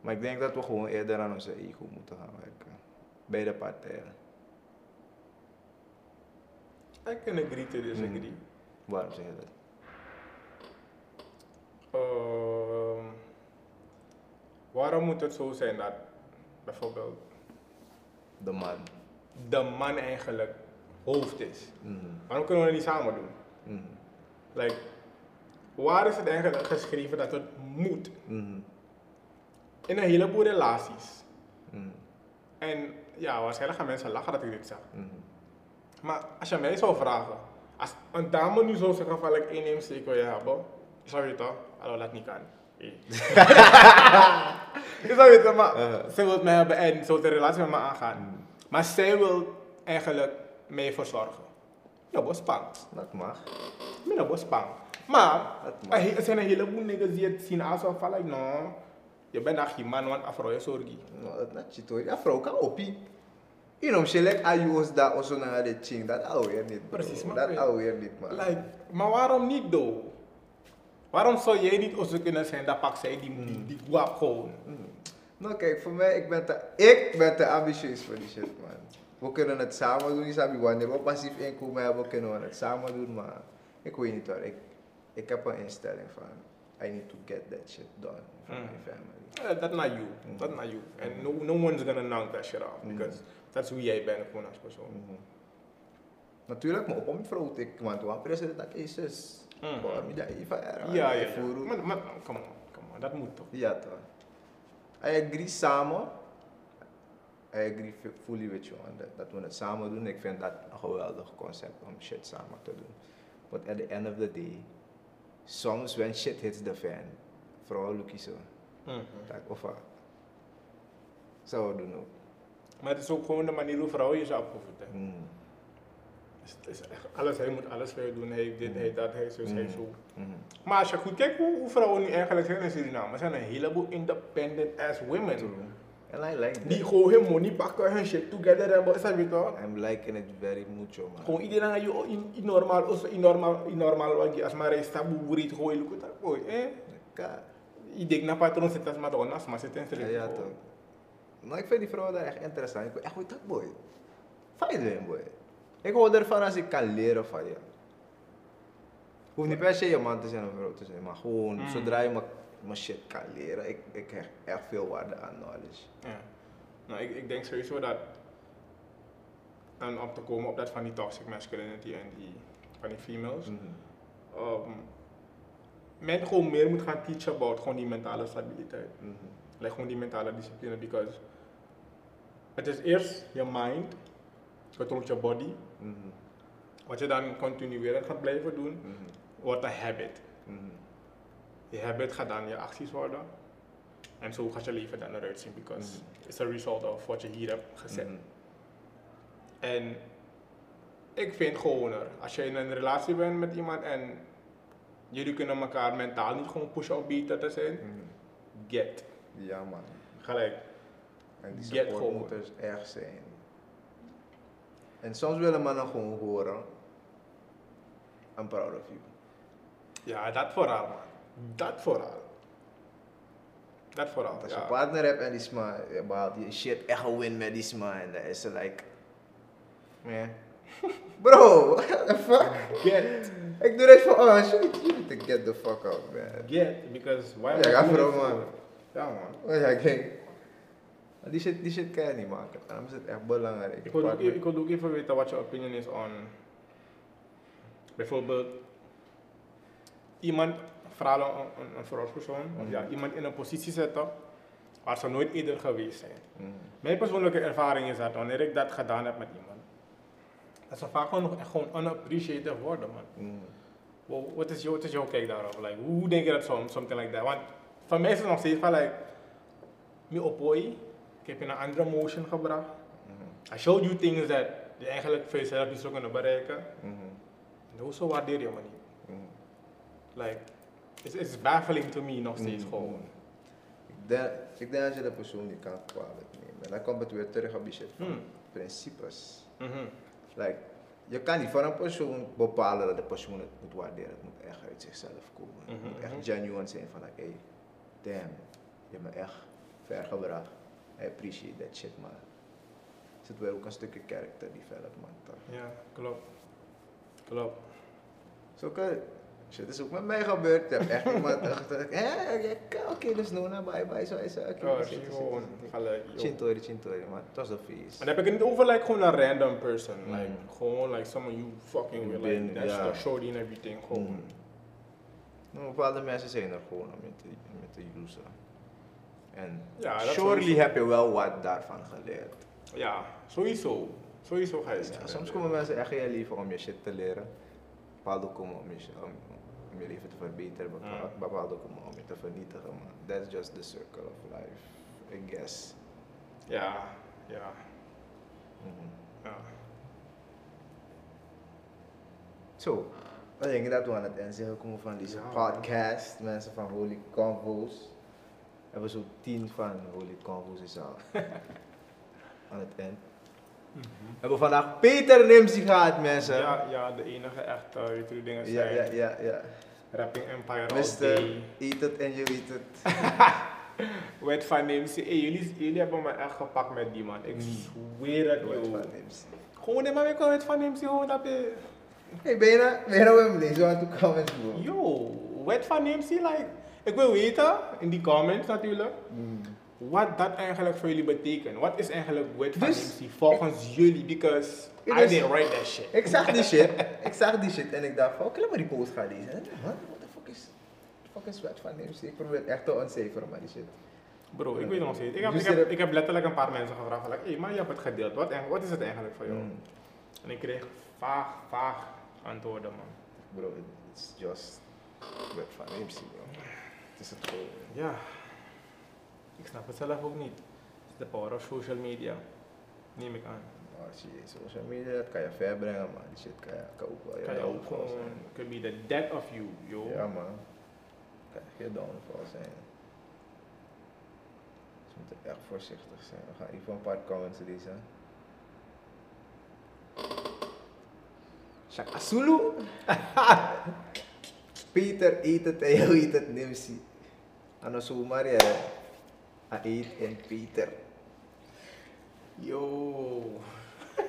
Maar ik denk dat we gewoon eerder aan onze ego moeten gaan werken. Beide partijen. I can agree to disagree. Waarom zeg je dat? Ehm, waarom moet het zo zijn dat bijvoorbeeld De man. De man eigenlijk hoofd is? Mhm. Waarom kunnen we het niet samen doen? Mhm. Like, waar is het eigenlijk geschreven dat het moet? Mhm. In een heleboel relaties. En ja, waarschijnlijk gaan mensen lachen dat ik dit zeg. Maar als je mij zou vragen, als een dame nu zou zeggen van ik één neem steek wil je hebben, zou je toch? Hallo, dat niet kan. Hey. [laughs] je zou weten, maar Uh. ze wil mij hebben en ze wil de relatie met me aangaan. Maar zij wil eigenlijk mij verzorgen. Dat was spang. Dat mag. Dat was spang. Maar er zijn een heleboel niggas die het zien alsof van like, no, je bent echt je man, want afro je. No, dat is niet vrouw kan opie. You know, she like ayus dat also na de ching. Dat alweer niet. Precies, maar Dat alweer niet, man. Like, maar waarom niet, though? Waarom zou jij niet onze kunnen zijn dat pak zij die, die, die guap gewoon? Nou kijk, voor mij, ik ben te, ik ben te ambitieus voor die shit, man. We kunnen het samen doen, Isabi. Wanneer we passief inkomen hebben, kunnen we het samen doen, maar ik weet niet hoor. Ik, ik heb een instelling van, I need to get that shit done for Mm. my family. Uh, that's not you. Mm. That's not you. And no, no one's gonna knock that shit off. Mm. Because that's hoe jij bent gewoon als persoon. Mhm. Natuurlijk, maar op om vrouw, ik, want we president dat is even erg. Ja, ja, ja. Maar, maar, come on, come on. Dat moet toch? Ja, toch. I agree samen. I agree fu- fully with you on that. Dat we het samen doen. Ik vind dat een geweldig concept om shit samen te doen. But at the end of the day, soms when shit hits the fan, vooral Lucky zo. Mhm. Dat of wat. Zou we doen ook. Maar het is ook gewoon de manier hoe vrouwen je zou opgevoed hebben. Mm. Is echt alles, hij moet alles je doen. Hij heeft dit, hij dat, hij zus, hij Mm. zo. Mhm. Maar als je goed kijkt hoe, hoe vrouwen nu eigenlijk zijn in Suriname, zijn een heleboel independent ass women. True. And I like Die that. gewoon hun money pakken, hun shit together hebben, is dat weet je toch? I'm liking it very mucho, man. Gewoon iedereen aan je in, in normaal, also in normaal, in normaal, want je als maar reis tabu burit gewoon lukt dat boy, eh? Ka- Ik denk na patron zit als maar as maar zit in Ja, slim. ja, toch. Nou, ik vind die vrouw daar echt interessant. Ik ben echt goed dat boy. Fijn boy. Ik hou ervan als ik kan leren van je. Hoeft niet per se je man te zijn of vrouw te zijn, maar gewoon Mm. zodra je mijn- shit kan leren, ik, ik hecht echt veel waarde aan knowledge. Ja. Nou, ik, ik denk sowieso dat en om te komen op dat van die toxic masculinity en die van die females, um, men gewoon meer moet gaan teachen about gewoon die mentale stabiliteit. Like gewoon die mentale discipline, because het is eerst je mind, controleert je body, Mhm. wat je dan continuerend gaat blijven doen, Mhm. wordt een habit. Mhm. Je habit gaat dan je acties worden. En zo gaat je leven dan eruit zien, because Mhm. it's a result of wat je hier hebt gezet. Mhm. En ik vind gewoon er, als je in een relatie bent met iemand en jullie kunnen elkaar mentaal niet gewoon pushen op beter te zijn, Mhm. get. Ja, man. Gelijk. En die Get support gewoon. moet dus erg zijn. En soms willen mannen gewoon horen, I'm proud of you. Ja, dat vooral man. Dat vooral. Dat vooral. Als je een Ja. partner hebt en die is maar, je behaalt je shit echt een win met die sma en dan is ze like, man, [laughs] bro, what the fuck? Get. Ik doe dit voor, shit, you need to get the fuck out, man. Get. Because why Ja, ga vooral, man. Ja man. Die shit, die shit kan je niet maken, daarom is het echt belangrijk. Ik wil, ook, Partner- ik wil ook even weten wat je opinion is on bijvoorbeeld iemand, vooral een, een, een vrouwspersoon, ja, Mhm. iemand in een positie zetten waar ze nooit eerder geweest zijn. Mhm. Mijn persoonlijke ervaring is dat wanneer ik dat gedaan heb met iemand, dat ze vaak gewoon nog echt gewoon unappreciated worden, man. Mhm. Wow, wat is wat is jouw kijk daarop? Like, hoe, hoe denk je dat soms, something like that? Want voor mij is het nog steeds van, like, me opoi, ik heb je naar een andere motion gebracht. Mhm. I showed you things that je eigenlijk voor jezelf niet zou kunnen bereiken. Mhm. En hoezo waardeer je me niet? Mhm. Like, it's, it's baffling to me nog steeds Mhm. gewoon. Ik de- ik denk dat je de persoon niet kan kwalijk nemen. En dan komt het weer terug op die shit van Hmm. principes. Like, je kan niet van een persoon bepalen dat de persoon het moet waarderen. Het moet echt uit zichzelf komen. Het moet echt genuine zijn van, like, hey, damn, je hebt me echt ver gebracht. I appreciate that shit, man. Er zit ook een stukje character development. toch? Ja, klopt. Klopt. Zulke shit is ook met mij gebeurd. Ik heb echt [laughs] iemand gedacht, hé, ja, oké, dus Nona, bye bye, zo is het. Oké, Oh, gewoon gelijk. joh. Chintori, chintori, man. Het was een feest. En heb ik het niet over like, gewoon een random person. Mm. Like, gewoon like someone you fucking with. Like, that's ja. the shorty and everything. Gewoon. Mm. Nou, bepaalde mensen zijn er gewoon om je te, je te usen. En Ja, surely sowieso. heb je wel wat daarvan geleerd. Ja, sowieso. Sowieso ga je Ja, soms komen mensen echt in je leven om je shit te leren. Bepaalde komen om je, om, om je leven te verbeteren, bepaal- Mm. bepaalde komen om je te vernietigen. Man. That's just the circle of life, I guess. Ja, ja, Mhm. ja. Zo, denk ik dat we aan het eind zijn gekomen van deze Ja. podcast. Mensen van Holy Convo's. We hebben zo tien van Holy Convo's is al [laughs] aan het eind. Mhm. We hebben vandaag Peter Nimsi gehad, mensen. Ja, ja, de enige echte, weet je, dingen ja, zijn. ja, ja. ja. Rapping Empire Mister, eat het en je eet het. Wet van Nimsi. Hey, jullie, jullie hebben me echt gepakt met die man. Ik Mm. zweer het, Wet van Nimsi. Gewoon man, ik kan Wet van Nimsi gewoon dat je... Hey, ben je nou, ben je nou lezen? Want toen comments, bro. Yo, Wet van Nimsi, like... Ik wil weten, in die comments natuurlijk, Mm. wat dat eigenlijk voor jullie betekent. Wat is eigenlijk Wet van Dus- Nimsi volgens jullie? Because I didn't write that shit. Ik zag die shit. [laughs] ik zag die shit en ik dacht van, oké, laat maar die post gaan lezen. What the fuck is, the fuck is Wet van Nimsi? Ik probeer het echt te ontcijferen, maar die shit. Bro, ik weet nog steeds. Ik heb, Dus ik, heb, hebt- ik heb letterlijk een paar mensen gevraagd, van, like, hey, maar je hebt het gedeeld. Wat, wat is het eigenlijk voor jou? Mm. En ik kreeg vaag, vaag antwoorden, man. Bro, it's just Wet van Nimsi, bro. Het is het gewoon. Ja, ik snap het zelf ook niet. The power of social media. Neem ik aan. Als je social media, dat kan je ver brengen, maar die shit kan, je, kan ook wel je Kan je ook gewoon, zijn. could be the death of you, yo. Ja, man. Kan je downfall zijn. Dus we moeten echt voorzichtig zijn. We gaan even een paar comments lezen. Shaka Zulu. [laughs] Peter eet het en jou eet het, Nimsi. Ano zomaar ja. I eat en Peter. Yo. [laughs]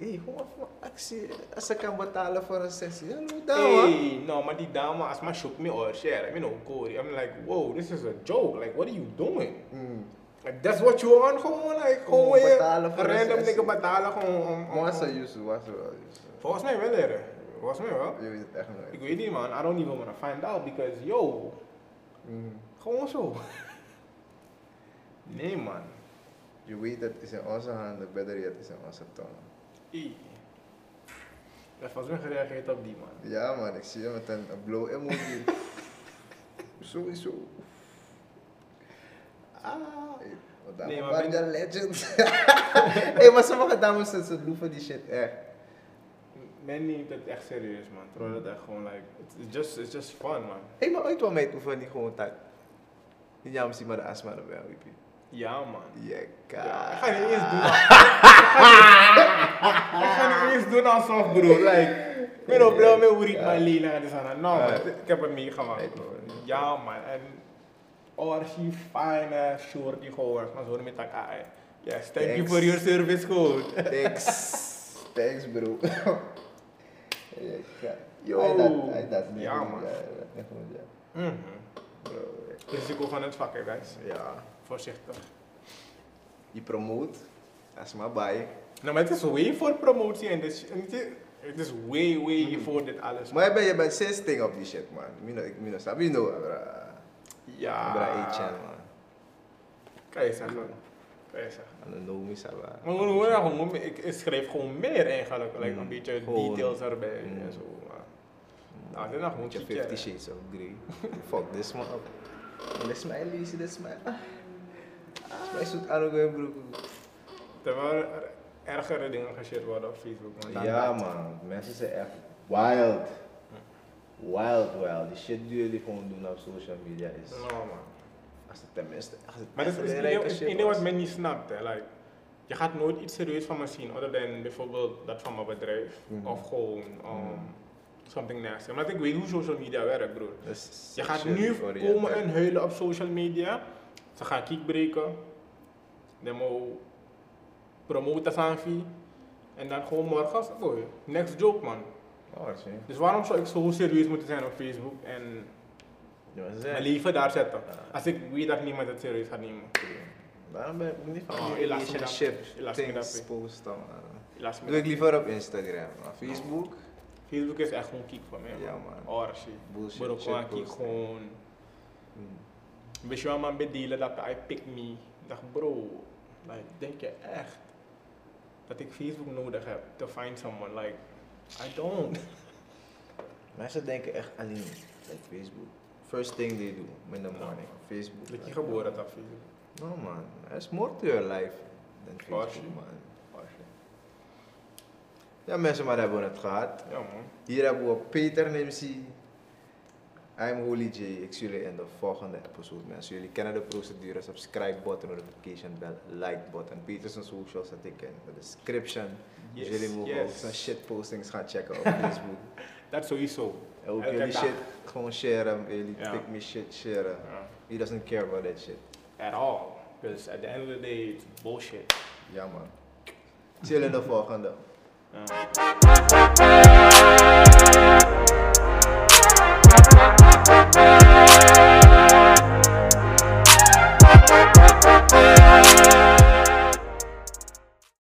Hey, van actie. Als ik betalen voor een sessie. Dame. Hey, no, maar die dame, als maar shook me or share, I mean, no, Corey. I'm like, whoa, this is a joke. Like, what are you doing? Mm. Like, that's what you want? Gewoon, like, gewoon weer random nigga betalen gewoon om- Yusuf, was ze wel Yusuf. Volgens mij wel, leren. Volgens mij wel. Je weet het echt nooit. Ik weet niet, man. I don't even want to find out because, yo, Mm. gewoon zo. Nee, man. Je weet het is in onze handen, beter yet is in onze tong. Ie. Ik heb mij gereageerd op die, man. Ja man, ik zie je met een, een blow emoji. [laughs] Sowieso. Ah. Hey? Nee, maar ben- legend. [laughs] hey, maar sommige dames ze, ze loeven die shit echt. Neemt het echt serieus, man. Terwijl het echt gewoon, like, it's just, it's just fun, man. Hé, maar ooit wel mee hoeven niet gewoon tak. Niet jammer zien maar de asma erbij, je. Ja, man. Ja, Ja, ik ga niet eens doen. [laughs] Ik ga niet eens doen alsof, bro. Like, ik ben ook blij met hoe ik mijn lila en zo. Nou, ik heb het meegemaakt, bro. Ja, man. En orgie, fijne, shorty gewoon. Maar zo met elkaar. Yes, thank you for your service, code. Thanks. Thanks bro. [laughs] Ja. Yo. Hij dat, hij dat Ja, man. Ja, dat ja. Mhm. Risico van het vak, hè, guys. ja. Voorzichtig. Je promoot, asma bij. Nou, maar het is way voor promotie en dit, het is- is way, way Mhm. voor dit alles. Maar je bent, je bent op die shit, man. Mino, ik mino, snap je nou? Ja. A-channel, man. Kan je zeggen. Hoe- hoe- hoe- hoe- ik, ik schreef gewoon meer eigenlijk. Like, Mm, een beetje gewoon. details erbij Mm. en zo. Maar, nou, dit nog gewoon Moet je chique, 50 hè. Shades of Grey. Fuck this man up. Dit is mijn Lizzie, dit is mijn... Ah. Zoet Anogo, bro. Terwijl er ergere dingen geshared worden op Facebook. man, Ja, man. Mensen zijn echt wild. wild, wild. Die shit die jullie gewoon doen op social media is. No man. Als het tenminste. Als het Maar dat is het enige wat men niet snapt. Hè. Like, je gaat nooit iets serieus van me zien, other dan bijvoorbeeld dat van mijn bedrijf. Mhm. Of gewoon um, Mhm. something nasty. Maar ik weet hoe social media werkt, broer. Dat is Je gaat nu komen en huilen op social media. Ze gaan kiek breken. Dan moet promoten aan vie. En dan gewoon morgen, boy, next joke man. Oh. Dus waarom zou ik zo serieus moeten zijn op Facebook en maar mijn zijn- leven daar zetten? Ja. Als ik weet dat niemand het serieus gaat nemen. Waarom ben ik niet van Oh, dat- relationship dat, things posten? Doe ik liever op Instagram. Maar Facebook? Facebook is echt gewoon kiek voor mij. Ja, man. Oh, shit. Bullshit, Bro, shit gewoon kiek gewoon. Hmm. Weet je wel, man, bedelen dat I pick me. Ik dacht, bro, like, denk je echt dat ik Facebook nodig heb to find someone? Like, I don't. Mensen denken echt alleen like Facebook. First thing they do in the morning. Facebook. Dat je geboren op Facebook. No man, there's more to your life than Facebook man. Ja mensen, maar hebben we het gehad. Ja, man. Hier hebben we Peter Nimsi. I'm Holy J. Ik zie jullie in de volgende episode mensen. Jullie kennen de procedure. Subscribe button, notification bell, like button. Peter's socials zet ik in de description. Yes, dus jullie mogen ook yes. zijn shit postings gaan checken op [laughs] Facebook. En ook Elke jullie dag. shit gewoon sharen. Jullie Ja. pick me shit sharen. Ja. He doesn't care about that shit. At all. Because at the end of the day, it's bullshit. Ja man. Chill in de volgende.